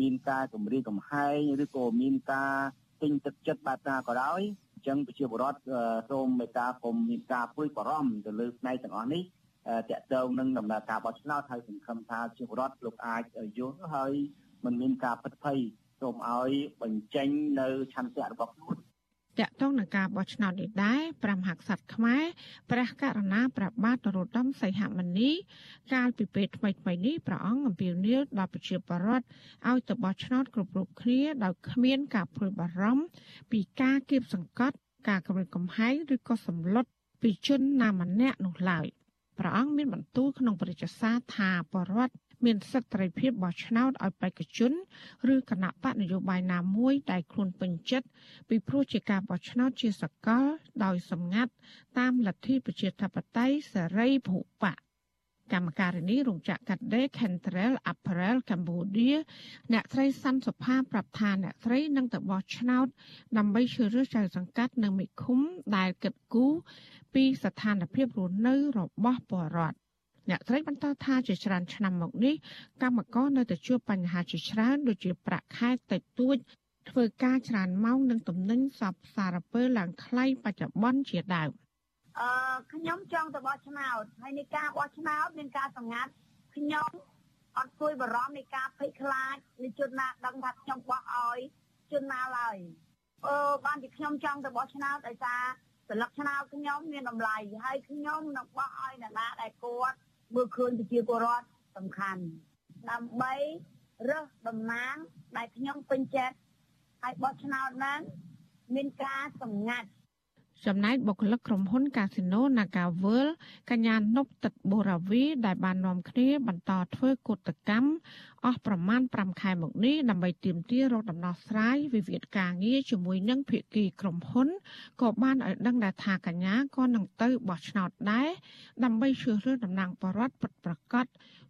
Speaker 25: មានការគម្រាមកំហែងឬក៏មានការទិញទឹកចិត្តបែបណាក៏ដោយអញ្ចឹងប្រជាពលរដ្ឋសូមមេត្តាកុំមានការព្រួយបារម្ភទៅលើផ្នែកទាំងអស់នេះតកតងនឹងដំណើរការបោះឆ្នោតហើយសង្ឃឹមថាប្រជាពលរដ្ឋលោកអាចយល់ហើយ មិនមានការពិតភ័យសូមឲ្យបញ្ចេញនៅឆន្ទៈរបស់ខ្លួន
Speaker 7: តកតងនឹងការបោះឆ្នោតនេះដែរព្រះមហាក្សត្រខ្មែរព្រះករុណាព្រះបាទនរោត្តមសីហមុនីកាលពីពេលថ្មីថ្មីនេះព្រះអង្គអំពាវនាវដល់ប្រជាពលរដ្ឋឲ្យទៅបោះឆ្នោតគ្រប់រូបគ្នាដោយគ្មានការព្រួយបារម្ភពីការគៀបសង្កត់ការគំរាមកំហែងឬក៏សម្លុតពីជនណាម្នាក់នោះឡើយព្រះអង្គមានបន្ទូលក្នុងព្រះរាជសារថាបរដ្ឋ មានសិទ្ធិត្រីភាពបោះឆ្នោតឲ្យបេក្ខជនឬគណៈបកនយោបាយណាមួយដែលខ្លួនពេញចិត្តពីព្រោះជាការបោះឆ្នោតជាសកលដោយសម្ងាត់តាមលទ្ធិប្រជាធិបតេយ្យសេរីភូបកកម្មការនីរោងចក្រកាត់ដេរ Cantrell Apparel Cambodia អ្នកស្រីសាន់សុផាប្រាប់ថាអ្នកស្រីនឹងទៅបោះឆ្នោត ដើម្បីជ្រើសរើសចៅសង្កាត់នៅមេឃុំដែលគិតគូរពីស្ថានភាពរស់នៅរបស់ពលរដ្ឋ អ្នកត្រីបន្តថាជាច្រើនឆ្នាំមកនេះកម្មករនៅតែជួបបញ្ហាជាច្រើនដូចជាប្រាក់ខែតិចតួចធ្វើការច្រើនម៉ោងនិងទំនិញសពសារពើឡើងថ្លៃបច្ចុប្បន្នជាដើម
Speaker 26: អឺខ្ញុំចង់ទៅបោះឆ្នោតហើយនៃការបោះឆ្នោតមានការសម្ងាត់ខ្ញុំអអត់គួយបារម្ភនៃការភ័យខ្លាចនៃជនណាដឹងថាខ្ញុំបោះឲ្យជនណាឡើយអឺបានជាខ្ញុំចង់ទៅបោះឆ្នោតដោយសារសន្លឹកឆ្នោតខ្ញុំមានតម្លៃហើយខ្ញុំនឹងបោះឲ្យអ្នកណាដែលគាត់ មើលឃើញប្រជាពលរដ្ឋសំខាន់ដើម្បីរើសតំណាងដែលខ្ញុំពេញចិត្តហើយបោះឆ្នោតហ្នឹងមានការសម្ងាត់
Speaker 7: ចំណែកបុគ្គលិកក្រុមហ៊ុនកាស៊ីណូ Naga World កញ្ញានុបទឹកបូរាវី ដែលបាននាំគ្នាបន្តធ្វើកុតកម្មអស់ប្រមាណ5ខែមកនេះដើម្បីទាមទាររកដំណោះស្រាយវិវាទការងារជាមួយនឹងភាគីក្រុមហ៊ុនក៏បានឲ្យដឹងដែរថាកញ្ញាក៏នឹងទៅបោះឆ្នោតដែរដើម្បីជ្រើសរើសតំណាងបរដ្ឋពិតប្រាកដ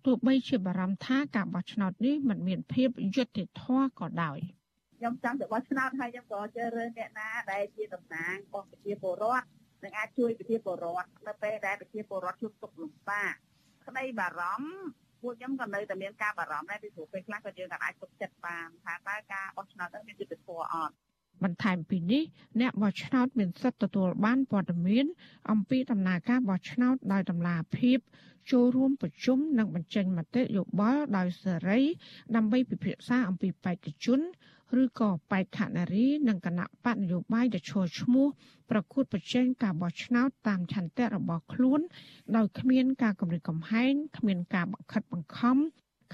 Speaker 7: ទោះបីជាបារម្ភថាការបោះឆ្នោតនេះមិនមានភាពយុត្តិធម៌ក៏ដោយ។
Speaker 26: ខ្ញុំចង់ទៅបោះឆ្នោតហើយខ្ញុំក៏ជ្រើសរើសអ្នកណាដែលជាតំណាងរបស់ប្រជាពលរដ្ឋនិងអាចជួយប្រជាពលរដ្ឋនៅពេលដែលប្រជាពលរដ្ឋជួបទុក្ខលំបាកក្តីបារម្ភពួកខ្ញុំក៏នៅតែមានការបារម្ភដែរពីព្រោះពេលខ្លះក៏យើងក៏អាចទុកចិត្តបានថាតើការបោះឆ្នោតនឹងមានយុត្តិធម៌អត់
Speaker 7: បន្ថែមពីនេះអ្នកបោះឆ្នោតមានសិទ្ធិទទួលបានព័ត៌មានអំពីដំណើរការបោះឆ្នោតដោយតម្លាភាពចូលរួមប្រជុំនិងបញ្ចេញមតិយោបល់ដោយសេរីដើម្បីពិភាក្សាអំពីបេក្ខជន ឬក៏បេក្ខនារីនិងគណៈបកនយោបាយដែលឈរឈ្មោះប្រកួតប្រជែងការបោះឆ្នោតតាមឆន្ទៈរបស់ខ្លួន ដោយគ្មានការគម្រិតកំហែងគ្មានការបង្ខិតបង្ខំ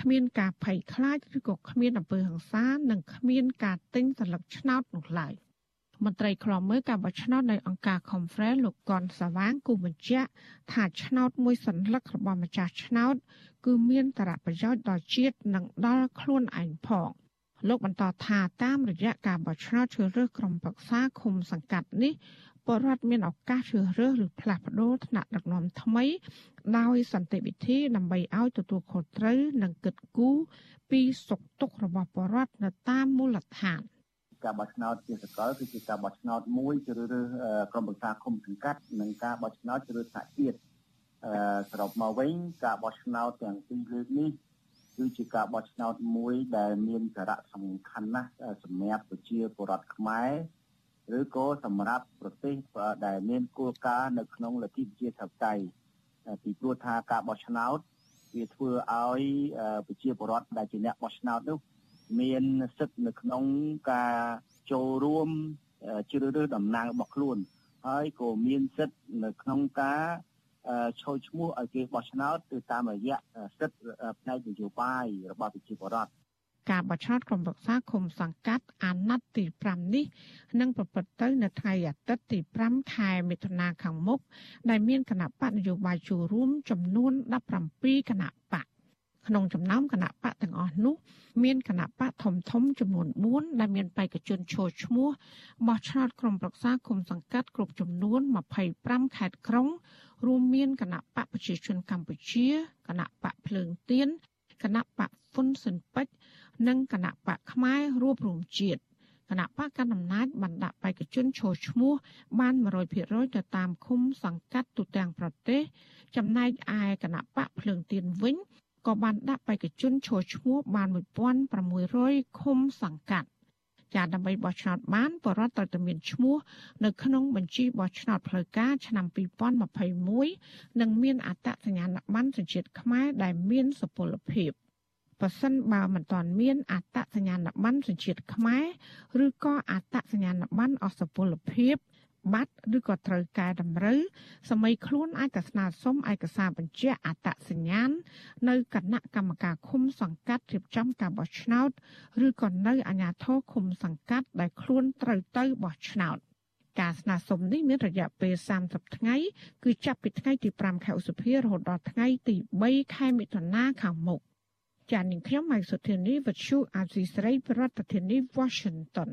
Speaker 7: គ្មានការភ័យខ្លាចឬក៏គ្មានអំពើហិង្សានិងគ្មានការទិញសន្លឹកឆ្នោតនោះឡើយមន្ត្រីខ្លំមើលការបោះឆ្នោតនៅអង្គការ Conference លោកកនសាវាងគូបញ្ជាក់ថាឆ្នោតមួយសន្លឹករបស់ម្ចាស់ឆ្នោត គឺមានសារៈប្រយោជន៍ដល់ជាតិនិងដល់ខ្លួនឯងផង លោកបន្តថាតាមរយៈការបោះឆ្នោតជ្រើសរើសក្រុមប្រឹក្សាឃុំសង្កាត់នេះបរដ្ឋមានឱកាសជ្រើសរើសឬផ្លាស់ប្ដូរថ្នាក់ដឹកនាំថ្មី ដោយសន្តិវិធីដើម្បីឲ្យទទួលខុសត្រូវនិងគិតគូរពីសុខទុក្ខរបស់បរដ្ឋនៅតាមមូលដ្ឋាន
Speaker 25: ការបោះឆ្នោតជាសកលគឺជាការបោះឆ្នោតមួយជ្រើសរើសក្រុមប្រឹក្សាឃុំសង្កាត់និងការបោះឆ្នោតជ្រើសថ្នាក់ជាតិអឺសរុបមកវិញការបោះឆ្នោតទាំងពីរលើកនេះ គឺជាការបោះឆ្នោតមួយដែលមានសារៈសំខាន់ណាស់សម្រាប់ប្រជាពលរដ្ឋខ្មែរឬក៏សម្រាប់ប្រទេសដែលមានគោលការណ៍នៅក្នុងលទ្ធិប្រជាធិបតេយ្យពីព្រោះថាការបោះឆ្នោតវាធ្វើឲ្យប្រជាពលរដ្ឋដែលជាអ្នកបោះឆ្នោតនោះមានសិទ្ធិនៅក្នុងការចូលរួមជ្រើសរើសតំណាងរបស់ខ្លួនហើយក៏មានសិទ្ធិនៅក្នុងការ ឈរឈ្មោះឲ្យគេបោះឆ្នោតទៅតាមរយៈសិទ្ធិផ្នែកនយោបាយរបស់ប្រជាពលរដ្ឋ
Speaker 7: ការបោះឆ្នោតក្រុមប្រឹក្សាឃុំសង្កាត់អាណត្តិទី5នេះនឹងប្រព្រឹត្តទៅនៅថ្ងៃអាទិត្យទី5ខែមិថុនាខាងមុខដែលមានគណៈបកនយោបាយចូលរួមចំនួន17គណៈបក ក្នុងចំណោមគណៈបកទាំងអស់នោះមានគណៈបកធំធំចំនួន4ដែលមានបេក្ខជនចូលឈ្មោះបោះឆ្នោតក្រុមប្រឹក្សាគុំសង្កាត់គ្រប់ចំនួន25ខេត្តក្រុង រួមមានគណៈបកប្រជាជនកម្ពុជាគណៈបកភ្លើងទៀនគណៈបកហ៊ុនស៊ិនពេជ្រនិងគណៈបកផ្នែករួបរวมជាតិគណៈបកកណ្ដាលអំណាចបានដាក់បេក្ខជនចូលឈ្មោះបាន100%ទៅតាមឃុំសង្កាត់ទូទាំងប្រទេស ចំណែកឯគណៈបកភ្លើងទៀនវិញ ក៏បានដាក់បេក្ខជនចូលឈ្មោះបាន1600ឃុំសង្កាត់ចាដើម្បីបោះឆ្នោតបានបរដ្ឋត្រូវតែមានឈ្មោះនៅក្នុងបញ្ជីបោះឆ្នោតផ្លូវការឆ្នាំ2021និងមានអត្តសញ្ញាណប័ណ្ណសញ្ជាតិខ្មែរដែលមានសុពលភាពបើសិនបើមិនទាន់មានអត្តសញ្ញាណប័ណ្ណសញ្ជាតិខ្មែរឬក៏អត្តសញ្ញាណប័ណ្ណអសុពលភាព បាត់ឬក៏ត្រូវកែតម្រូវសម័យខ្លួនអាចទៅស្នើសុំឯកសារបញ្ជាក់អត្តសញ្ញាណនៅគណៈកម្មការឃុំសង្កាត់រៀបចំការបោះឆ្នោតឬក៏នៅអាជ្ញាធរឃុំសង្កាត់ដែលខ្លួនត្រូវទៅបោះឆ្នោតការស្នើសុំនេះមានរយៈពេល30ថ្ងៃគឺចាប់ពីថ្ងៃទី5ខែឧសភារហូតដល់ថ្ងៃទី3ខែមិថុនាខាងមុខចាននាងខ្ញុំម៉ៃសុធានីវិទ្យុអាស៊ីស្រីប្រធានាធិបតី Washington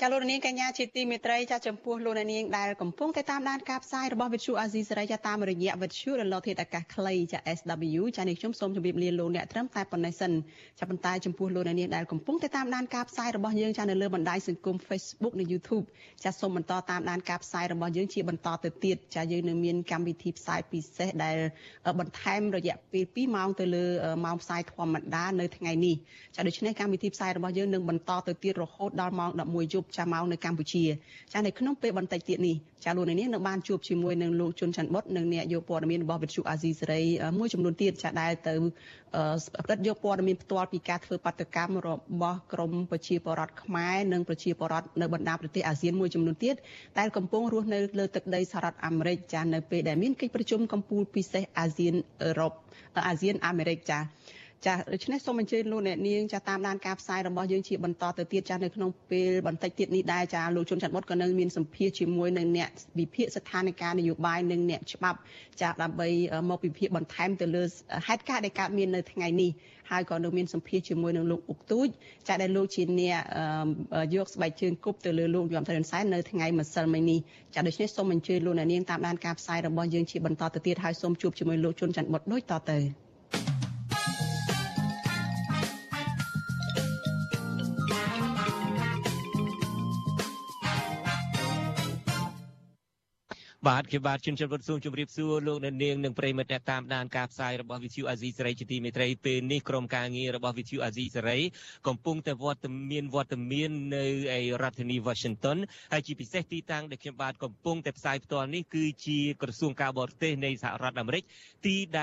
Speaker 1: ចាលោកនាងកញ្ញាជាទីមេត្រីចាចំពោះលោកនាងដែលកំពុងតែតាមដានការផ្សាយរបស់វិទ្យុអាស៊ីសេរីចាតាមរយៈវិទ្យុរលកធាតុអាកាសខ្លីចា SW ចានេះខ្ញុំសូមជម្រាបលាលោកអ្នកត្រឹមតែប៉ុណ្ណេះសិនចាប៉ុន្តែចំពោះលោកនាងដែលកំពុងតែតាមដានការផ្សាយរបស់យើងចានៅលើបណ្ដាញសង្គម Facebook និង YouTube ចាសូមបន្តតាមដានការផ្សាយរបស់យើងជាបន្តទៅទៀតចាយើងនឹងមានកម្មវិធីផ្សាយពិសេសដែលបន្ថែមរយៈពេល2ម៉ោងទៅលើម៉ោងផ្សាយធម្មតានៅថ្ងៃនេះចាដូច្នេះកម្មវិធីផ្សាយរបស់យើងនឹងបន្តទៅទៀតរហូតដល់ម៉ោង11យប់ប់ចាមកនៅកម្ពុជាចានៅក្នុងពេលបន្តិចទៀតនេះចាលោកនាងនៅបានជួបជាមួយនឹងលោកជុនច័ន្ទបុតនិងអ្នកយកព័ត៌មានរបស់វិទ្យុអាស៊ីសេរីមួយចំនួនទៀតចាដែលទៅប្រឌិតយកព័ត៌មានផ្ទាល់ពីការធ្វើបាតកម្មរបស់ក្រមប្រជាពលរដ្ឋខ្មែរនិងប្រជាពលរដ្ឋនៅបណ្ដាប្រទេសអាស៊ានមួយចំនួនទៀតដែលកំពុងរស់នៅលើទឹកដីសហរដ្ឋអាមេរិកចានៅពេលដែលមានកិច្ចប្រជុំកំពូលពិសេសអាស៊ានអឺរ៉ុបអាស៊ានអាមេរិកចា ចាដូច្នេះសូមអញ្ជើញលោកអ្នកនាងចាតាមដានការផ្សាយរបស់យើងជាបន្តទៅទៀតចានៅក្នុងពេលបន្តិចទៀតនេះដែរចាលោកជុនច័ន្ទបុតក៏នៅមានសម្ភារជាមួយនឹងអ្នកវិភាគស្ថានភាពនយោបាយនិងអ្នកច្បាប់ចាដើម្បីមកវិភាគបន្ថែមទៅលើហេតុការណ៍ដែលកើតមាននៅថ្ងៃនេះហើយក៏នៅមានសម្ភារជាមួយនឹងលោកអុកទូចចាដែលលោកជាអ្នកយកស្បែកជើងគប់ទៅលើលោកយមត្រៃនសែននៅថ្ងៃម្សិលមិញនេះចាដូច្នេះសូមអញ្ជើញលោកអ្នកនាងតាមដានការផ្សាយរបស់យើងជាបន្តទៅទៀតហើយសូមជួបជាមួយលោកជុនច័ន្ទបុតដូចតទៅ
Speaker 27: បាទខ្ញុំបាទជំរាបវត្តសូមជម្រាបសួរលោកអ្នកនាងនិងប្រិយមិត្តអ្នកតាមដានការផ្សាយរបស់វិទ្យុអាស៊ីសេរីជាទីមេត្រីពេលនេះក្រុមការងាររបស់វិទ្យុអាស៊ីសេរីកំពុងតែវត្តមានវត្តមាននៅឯរដ្ឋធានី Washington ហើយជាពិសេសទីតាំងដែលខ្ញុំបាទកំពុងតែផ្សាយផ្ទាល់នេះគឺជាក្រសួងការបរទេសនៃសហរដ្ឋអាមេរិកទីដែល